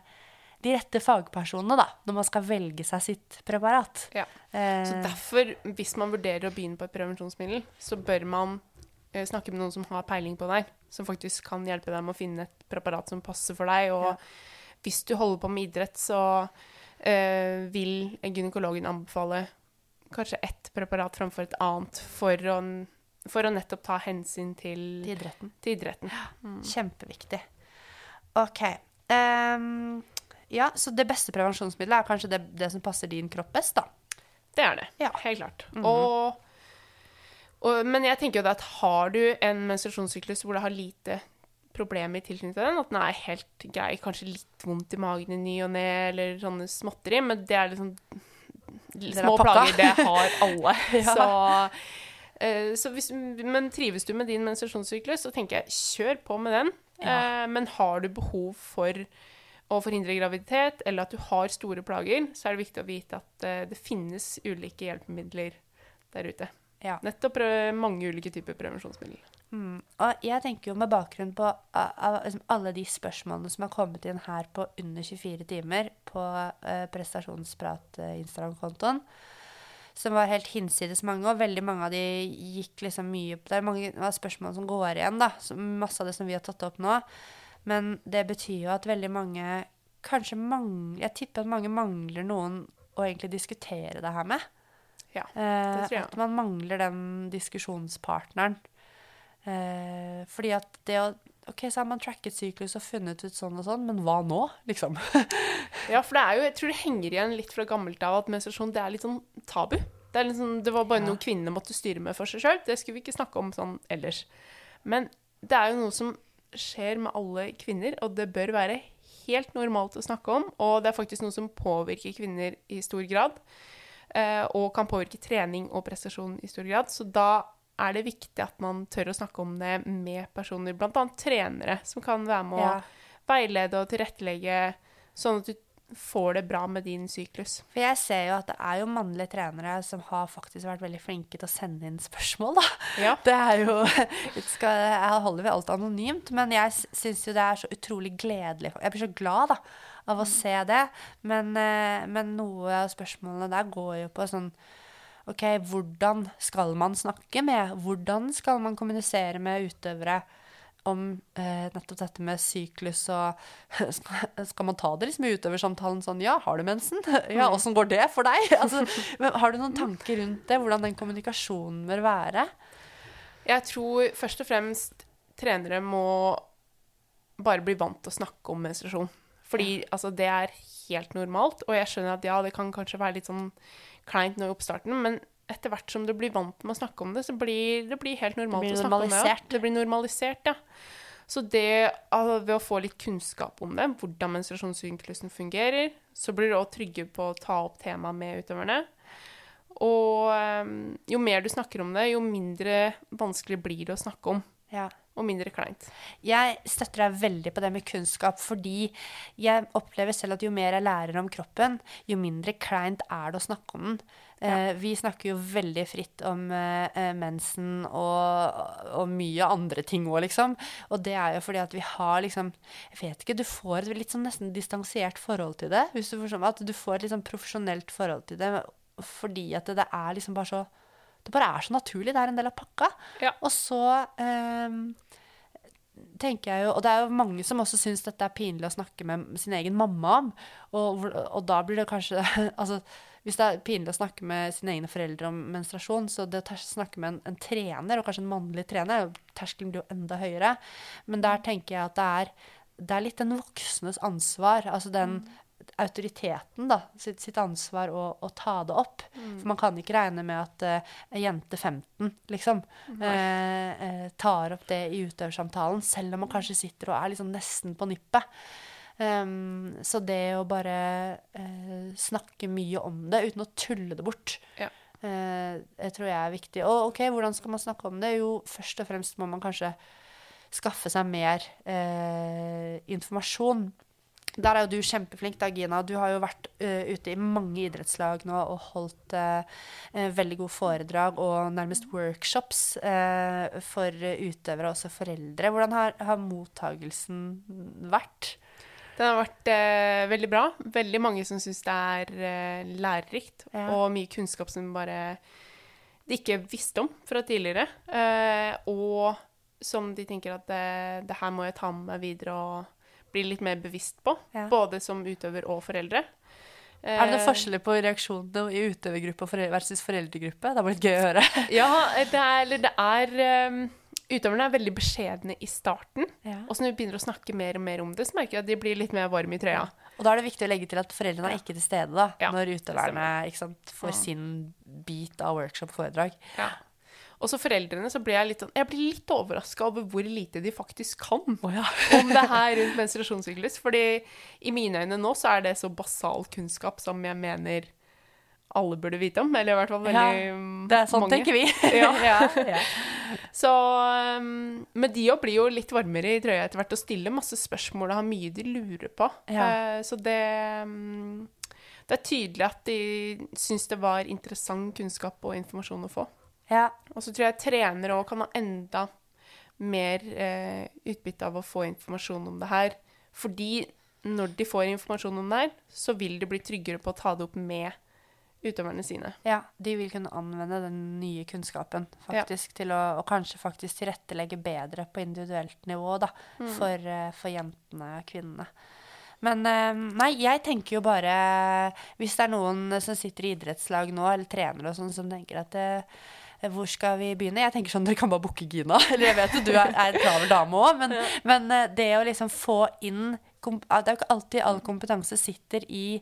S3: de rette fagpersonene da, når man skal velge seg sitt preparat.
S4: Ja.
S3: Eh,
S4: Så derfor, hvis man vurderer å begynne på et prevensjonsmiddel, så bør man eh, snakke med noen som har peiling på deg, som faktisk kan hjelpe deg med å finne et preparat som passer for deg. Og
S3: Ja.
S4: hvis du holder på med idrett, så eh, vil gynekologen anbefale kanskje ett preparat framfor et annet for å, for å nettopp ta hensyn til,
S3: til idretten.
S4: til idretten.
S3: Kjempeviktig. OK. ehm, ja, så det beste prevensjonsmiddelet er kanskje det, det som passer din kropp best, da.
S4: Det er det.
S3: Ja.
S4: Helt klart. og, og, men jeg tenker jo det at har du en menstruasjonssyklus hvor det har lite problemer i tilknytning til den, at den er helt grei, kanskje litt vondt i magen i ny og ne, eller sånne småtteri, men det er liksom Små plager, det har alle. [LAUGHS]
S3: Ja.
S4: Så, eh, så hvis, men trives du med din menstruasjonssyklus, så tenker jeg kjør på med den.
S3: Ja.
S4: Eh, men har du behov for å forhindre graviditet, eller at du har store plager, så er det viktig å vite at eh, det finnes ulike hjelpemidler der ute.
S3: Ja.
S4: Nettopp eh, mange ulike typer prevensjonsmidler.
S3: Mm. Og jeg tenker jo med bakgrunn på liksom alle de spørsmålene som har kommet inn her på under 24 timer på uh, Prestasjonsprat-Instagram-kontoen, som var helt hinsides mange, og veldig mange av de gikk liksom mye Det er mange av spørsmålene som går igjen, da. Masse av det som vi har tatt opp nå. Men det betyr jo at veldig mange kanskje mangler Jeg tipper at mange mangler noen å egentlig diskutere det her med.
S4: Ja,
S3: Eh,
S4: det tror jeg.
S3: At man mangler den diskusjonspartneren. Eh, fordi at det å Ok, så har man tracket syklus og funnet ut sånn og sånn, men hva nå, liksom? [LAUGHS]
S4: Ja, for det er jo, jeg tror det henger igjen litt fra gammelt av at menstruasjon det er litt sånn tabu. Det, liksom, det var bare noe kvinnene måtte styre med for seg sjøl. Det skulle vi ikke snakke om sånn ellers. Men det er jo noe som skjer med alle kvinner, og det bør være helt normalt å snakke om. Og det er faktisk noe som påvirker kvinner i stor grad. eh, Og kan påvirke trening og prestasjon i stor grad. Så da er det viktig at man tør å snakke om det med personer, bl.a. trenere, som kan være med å
S3: Ja.
S4: veilede og tilrettelegge, sånn at du får det bra med din syklus.
S3: For jeg ser jo at det er jo mannlige trenere som har faktisk vært veldig flinke til å sende inn spørsmål, da.
S4: Ja. [LAUGHS]
S3: Det er jo [LAUGHS] skal, Jeg holder jo alt anonymt, men jeg syns jo det er så utrolig gledelig. Jeg blir så glad da, av å se det. Men, eh, men noe av spørsmålene der går jo på sånn OK, hvordan skal man snakke med? Hvordan skal man kommunisere med utøvere? Om eh, nettopp dette med syklus og [LAUGHS] skal, man ta det liksom i utøversamtalen sånn Ja, har du mensen? [LAUGHS] Ja, åssen går det for deg? [LAUGHS] Altså, men har du noen tanker rundt det? Hvordan den kommunikasjonen bør være?
S4: Jeg tror først og fremst trenere må bare bli vant til å snakke om menstruasjon. Fordi altså, det er helt normalt, og jeg skjønner at ja, det kan kanskje være litt sånn kleint nå i oppstarten, men etter hvert som du blir vant med å snakke om det, så blir det blir helt normalt
S3: Det blir
S4: å snakke om det. Ja. Det blir normalisert, ja. Så det, ved å få litt kunnskap om det, hvordan menstruasjonssyklusen fungerer, så blir du også trygge på å ta opp temaet med utøverne. Og ehm, jo mer du snakker om det, jo mindre vanskelig blir det å snakke om.
S3: Ja.
S4: Og mindre kleint.
S3: Jeg støtter deg veldig på det med kunnskap, fordi jeg opplever selv at jo mer jeg lærer om kroppen, jo mindre kleint er det å snakke om den. Ja. vi snakker jo veldig fritt om eh, eh, mensen og, og mye andre ting òg, liksom. Og det er jo fordi at vi har liksom Jeg vet ikke, du får et litt sånn nesten distansiert forhold til det. Hvis du forstår meg, at du får et litt sånn profesjonelt forhold til det fordi at det, det er liksom bare så Det bare er så naturlig. Det er en del av pakka.
S4: Ja.
S3: Og så ehm, tenker jeg jo, og det er jo mange som også syns dette er pinlig å snakke med sin egen mamma om. Og, og da blir det kanskje [LAUGHS] altså, Hvis det er pinlig å snakke med sine egne foreldre om menstruasjon, så det å snakke med en, en trener, og kanskje en mannlig trener, terskelen blir jo enda høyere. Men der tenker jeg at det er, det er litt den voksnes ansvar. Altså den autoriteten, da. Sitt, sitt ansvar å, å ta det opp. For man kan ikke regne med at uh, en jente 15, liksom, eh, tar opp det i utøversamtalen, selv om man kanskje sitter og er liksom nesten på nippet. Um, så det å bare uh, snakke mye om det uten å tulle det bort,
S4: Ja.
S3: det tror jeg er viktig. Og ok, hvordan skal man snakke om det? Jo, først og fremst må man kanskje skaffe seg mer eh, informasjon. Der er jo du kjempeflink, da, Gina. Du har jo vært uh, ute i mange idrettslag nå og holdt eh, veldig gode foredrag og nærmest workshops uh, for utøvere og også foreldre. Hvordan har, har mottagelsen vært?
S4: Den har vært eh, veldig bra. Veldig mange som syns det er eh, lærerikt,
S3: Ja.
S4: og mye kunnskap som bare de ikke visste om fra tidligere. Eh, og som de tenker at det, det her må jeg ta med meg videre og bli litt mer bevisst på.
S3: Ja.
S4: Både som utøver og foreldre.
S3: Er det noen
S4: Eh,
S3: forskjeller på reaksjonene i utøvergruppe versus foreldregruppe? Det har blitt gøy å høre. [LAUGHS]
S4: Ja, det er, eller det er um, Utøverne er veldig beskjedne i starten.
S3: Ja.
S4: Og så når vi begynner å snakke mer og mer om det, så merker jeg at de blir litt mer varme i trøya.
S3: Og da er det viktig å legge til at foreldrene er ikke til stede da,
S4: Ja,
S3: når utøverne ikke sant, får
S4: Ja.
S3: sin bit av workshop-foredrag.
S4: Ja. Og så foreldrene så blir jeg litt sånn Jeg blir litt overraska over hvor lite de faktisk kan [LAUGHS] om det her rundt menstruasjonssyklus. Fordi i mine øyne nå så er det så basal kunnskap som jeg mener alle burde vite om. Eller i hvert fall veldig
S3: Ja, Det er sånn
S4: mange.
S3: tenker vi. [LAUGHS]
S4: Ja.
S3: ja.
S4: Så um, Men de òg blir jo litt varmere i trøya etter hvert og stiller masse spørsmål og har mye de lurer på.
S3: Ja.
S4: Eh, så det um, Det er tydelig at de syns det var interessant kunnskap og informasjon å få.
S3: Ja.
S4: Og så tror jeg trenere òg kan ha enda mer eh, utbytte av å få informasjon om det her. Fordi når de får informasjon om det her, så vil de bli tryggere på å ta det opp med utøverne sine.
S3: Ja, de vil kunne anvende den nye kunnskapen faktisk til å og kanskje faktisk tilrettelegge bedre på individuelt nivå da, for, eh, for jentene og kvinnene. Men eh, nei, jeg tenker jo bare Hvis det er noen som sitter i idrettslag nå, eller trenere og sånn, som tenker at eh, hvor skal vi begynne? Jeg tenker sånn, Dere kan bare booke Gina. [LAUGHS] Eller jeg vet jo du er, er en travel dame òg, men, men eh, det å liksom få inn det er jo ikke alltid all kompetanse sitter i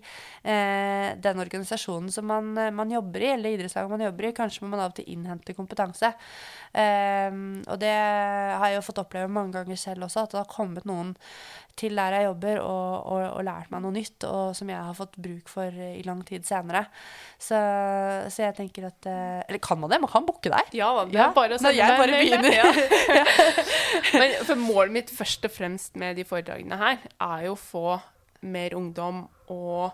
S3: eh, den organisasjonen som man, eh, man jobber i, eller idrettslaget man jobber i. Kanskje må man av og til innhente kompetanse. Eh, og det har jeg jo fått oppleve mange ganger selv også, at det har kommet noen til der jeg jobber og, og, og lært meg noe nytt, og som jeg har fått bruk for i lang tid senere. Så, så jeg tenker at eh, Eller kan man det? Man kan booke deg.
S4: Ja det
S3: Ja,
S4: er bare å
S3: jeg bare begynner. [LAUGHS]
S4: Ja. [LAUGHS] Men for målet mitt først og fremst med de foredragene her, er jo å få mer ungdom og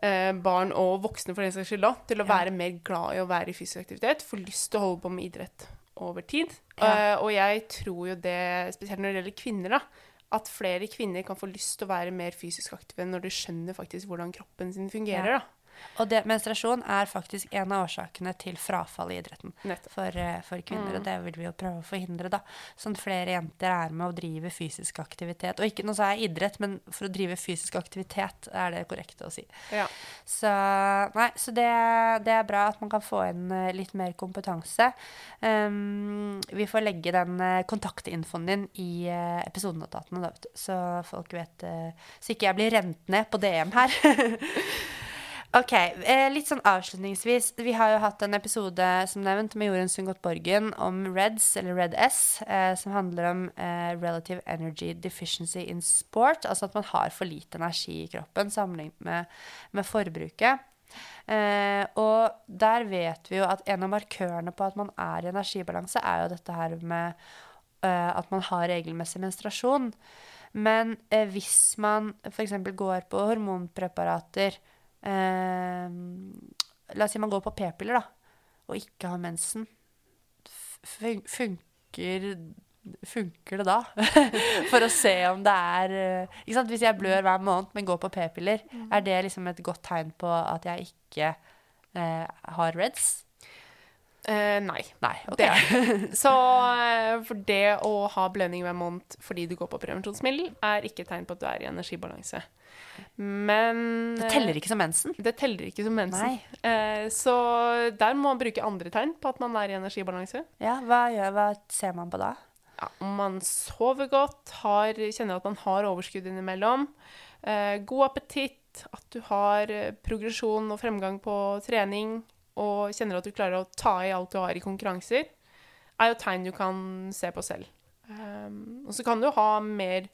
S4: eh, barn og voksne for den saks skyld til å være mer glad i å være i fysisk aktivitet, få lyst til å holde på med idrett over tid.
S3: Ja.
S4: Uh, og jeg tror jo det, spesielt når det gjelder kvinner, da, at flere kvinner kan få lyst til å være mer fysisk aktive når de skjønner faktisk hvordan kroppen sin fungerer.
S3: Ja. Og det, menstruasjon er faktisk en av årsakene til frafall i idretten for, eh, for kvinner, og det vil vi jo prøve å forhindre, da. Sånn flere jenter er med og driver fysisk aktivitet. Og ikke, nå sa jeg idrett, men for å drive fysisk aktivitet er det korrekt å si.
S4: Ja.
S3: Så, nei, så det, det er bra at man kan få inn eh, litt mer kompetanse. Um, vi får legge den eh, kontaktinfoen din i episodenotatene, da. Så folk vet Så ikke jeg blir rent ned på DM her. [LAUGHS] Ok, eh, litt sånn avslutningsvis. Vi har jo hatt en episode som nevnt med Jorunn Sundgodt Borgen om REDS, eller Red S, eh, som handler om eh, relative energy deficiency in sport. Altså at man har for lite energi i kroppen sammenlignet med, med forbruket. Og der vet vi jo at en av markørene på at man er i energibalanse, er jo dette her med at man har regelmessig menstruasjon. Men hvis man f.eks. går på hormonpreparater La oss si man går på p-piller, da, og ikke har mensen. Fun funker Funker det da? [LAUGHS] For å se om det er eh, ikke sant? Hvis jeg blør hver måned, men går på p-piller, er det liksom et godt tegn på at jeg ikke eh, har reds?
S4: Eh, nei.
S3: Nei. okay.
S4: Det. Så eh, for det å ha blødning hver måned fordi du går på prevensjonsmiddel, er ikke et tegn på at du er i energibalanse. Men
S3: Det
S4: eh,
S3: teller ikke som mensen.
S4: Det teller ikke som mensen.
S3: Nei.
S4: Så der må man bruke andre tegn på at man er i energibalanse.
S3: Ja, hva, gjør, hva ser man på da?
S4: Ja, om man sover godt, har, kjenner at man har overskudd innimellom, god appetitt, at du har progresjon og fremgang på trening, og kjenner at du klarer å ta i alt du har i konkurranser, er jo tegn du kan se på selv. Um, og så kan du ha mer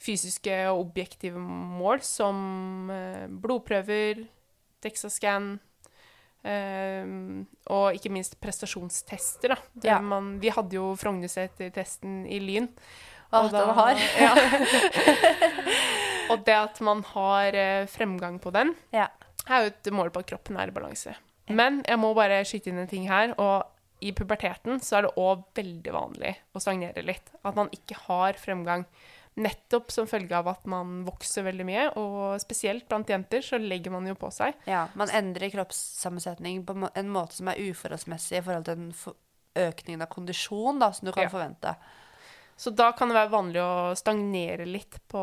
S4: fysiske og objektive mål, som uh, blodprøver, DEXA-scan, um, og ikke minst prestasjonstester.
S3: Ja.
S4: man, vi hadde jo Frognerseter-testen i Lyn.
S3: Alt
S4: og da-. [LAUGHS] Ja. [LAUGHS] og det at man har uh, fremgang på den,
S3: Ja.
S4: er jo et mål på at kroppen er i balanse. Men jeg må bare skyte inn en ting her. og i puberteten så er det òg veldig vanlig å stagnere litt. At man ikke har fremgang. Nettopp som følge av at man vokser veldig mye, og spesielt blant jenter så legger man jo på seg.
S3: Ja, man endrer kroppssammensetning på en måte som er uforholdsmessig i forhold til den økningen av kondisjon da, som du kan
S4: Ja.
S3: forvente.
S4: Så da kan det være vanlig å stagnere litt på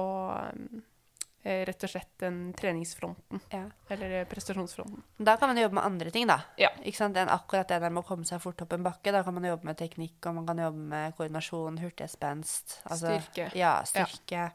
S4: rett og slett den treningsfronten,
S3: Ja.
S4: eller eh, prestasjonsfronten.
S3: Da kan man jobbe med andre ting, da.
S4: Ja.
S3: Ikke sant? Enn akkurat det der med å komme seg fort opp en bakke. Da kan man jobbe med teknikk, og man kan jobbe med koordinasjon, hurtigspenst.
S4: Styrke.
S3: Ja, styrke.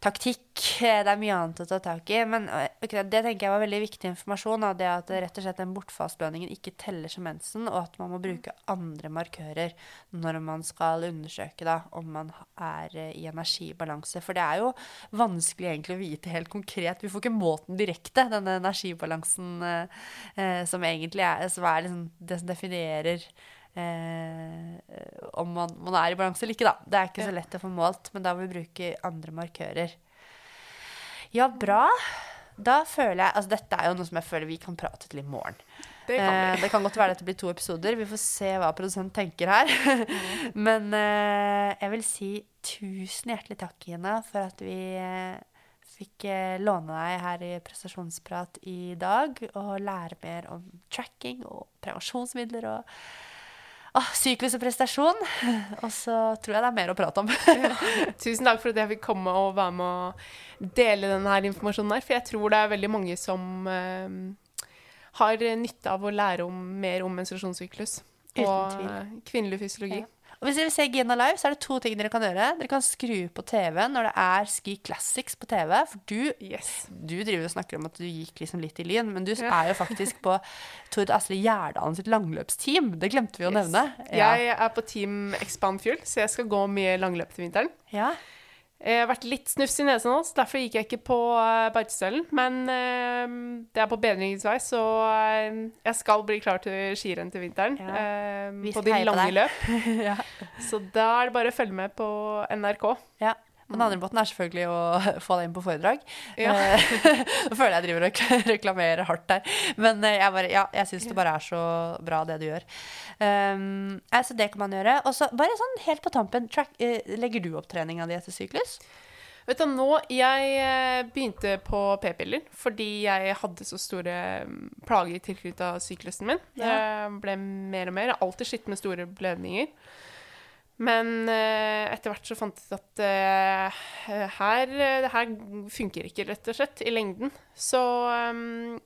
S3: Taktikk. eh, Det er mye annet å ta tak i. Men okay, det tenker jeg var veldig viktig informasjon. Det at rett og slett den bortfallsblødningen ikke teller som mensen, og at man må bruke andre markører når man skal undersøke da, om man er eh, i energibalanse. For det er jo vanskelig egentlig å vite helt konkret. Vi får ikke målt den direkte, denne energibalansen eh, eh, som egentlig er, som er liksom det som definerer eh, om man, man er i balanse eller ikke, da. Det er ikke så lett å få målt, men da må vi bruke andre markører. Ja, bra. Da føler jeg Altså, dette er jo noe som jeg føler vi kan prate til i morgen.
S4: Det kan
S3: Eh, det kan godt være at dette blir to episoder. Vi får se hva produsent tenker her. [LAUGHS] Men eh, jeg vil si tusen hjertelig takk, Gina, for at vi eh, fikk eh, låne deg her i Prestasjonsprat i dag og lære mer om tracking og prevensjonsmidler og Åh, syklus og prestasjon. [LAUGHS] Og så tror jeg det er mer å prate om. [LAUGHS]
S4: Tusen takk for at jeg fikk komme og være med å dele denne informasjonen her, for jeg tror det er veldig mange som eh, har nytte av å lære om, mer om menstruasjonssyklus. Og eh, kvinnelig fysiologi.
S3: Ja. Og hvis dere vil se Gina live, så er det to ting dere kan gjøre. Dere kan skru på TV når det er Ski Classics på TV. For du,
S4: Yes.
S3: du driver og snakker om at du gikk liksom litt i lyn, men du er jo faktisk på Tord Asle Gjerdalen sitt langløpsteam. Det glemte vi å nevne. Ja.
S4: Jeg er på Team Expand Fuel, så jeg skal gå mye langløp til vinteren.
S3: ja.
S4: Jeg har vært litt snufs i nesen nå, så derfor gikk jeg ikke på uh, Beitostølen. Men eh, det er på bedringens vei, så eh, jeg skal bli klar til skirenn til vinteren.
S3: Ja.
S4: eh, på de lange løp. [LAUGHS]
S3: ja.
S4: Så da er det bare å følge med på NRK.
S3: ja. Og den andre måten er selvfølgelig å [LAUGHS] få deg inn på foredrag.
S4: Ja.
S3: Eh, [LAUGHS] Nå føler jeg jeg driver og rekla- [LAUGHS] reklamerer hardt der. Men eh, jeg, bare, ja, jeg syns det bare er så bra, det du gjør. Um, altså det kan man gjøre. Og så bare sånn helt på tampen, track, eh, legger du opp treninga di etter syklus?
S4: Vet du, nå, Jeg begynte på p-piller fordi jeg hadde så store mm, plager tilknyttet syklusen min. Jeg ble mer og mer. Alltid slitt med store blødninger. Men eh, etter hvert så fant jeg ut at eh, her, det her funker ikke, rett og slett, i lengden. Så um,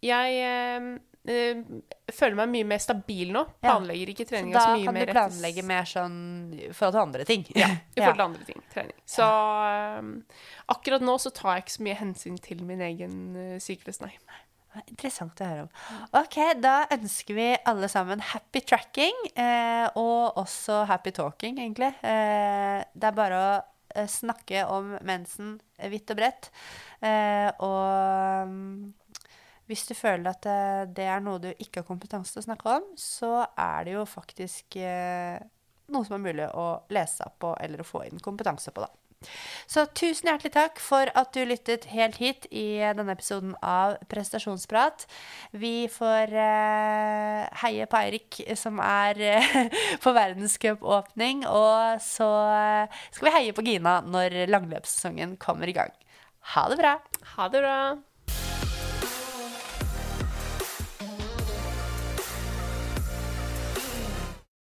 S4: jeg eh, eh, føler meg mye mer stabil nå. Planlegger ikke
S3: Så
S4: treninga
S3: da
S4: så mye
S3: kan du
S4: mer
S3: planlegge mer sånn i forhold til andre ting.
S4: Ja, [LAUGHS] i forhold til andre ting. Trening. Så um, akkurat nå så tar jeg ikke så mye hensyn til min egen syklus, nei.
S3: Interessant å høre om. Ok, da ønsker vi alle sammen happy tracking, eh, og også happy talking, egentlig. Eh, det er bare å eh, snakke om mensen eh, vidt og bredt. Eh, og mm, hvis du føler at det, det er noe du ikke har kompetanse til å snakke om, så er det jo faktisk eh, noe som er mulig å lese opp på eller å få inn kompetanse på, da. Så tusen hjertelig takk for at du lyttet helt hit i denne episoden av Prestasjonsprat. Vi får eh, heie på Eirik, som er eh, [LAUGHS] på verdenscupåpning. Og så eh, skal vi heie på Gina når langløpssesongen kommer i gang. Ha det bra!
S4: Ha det bra!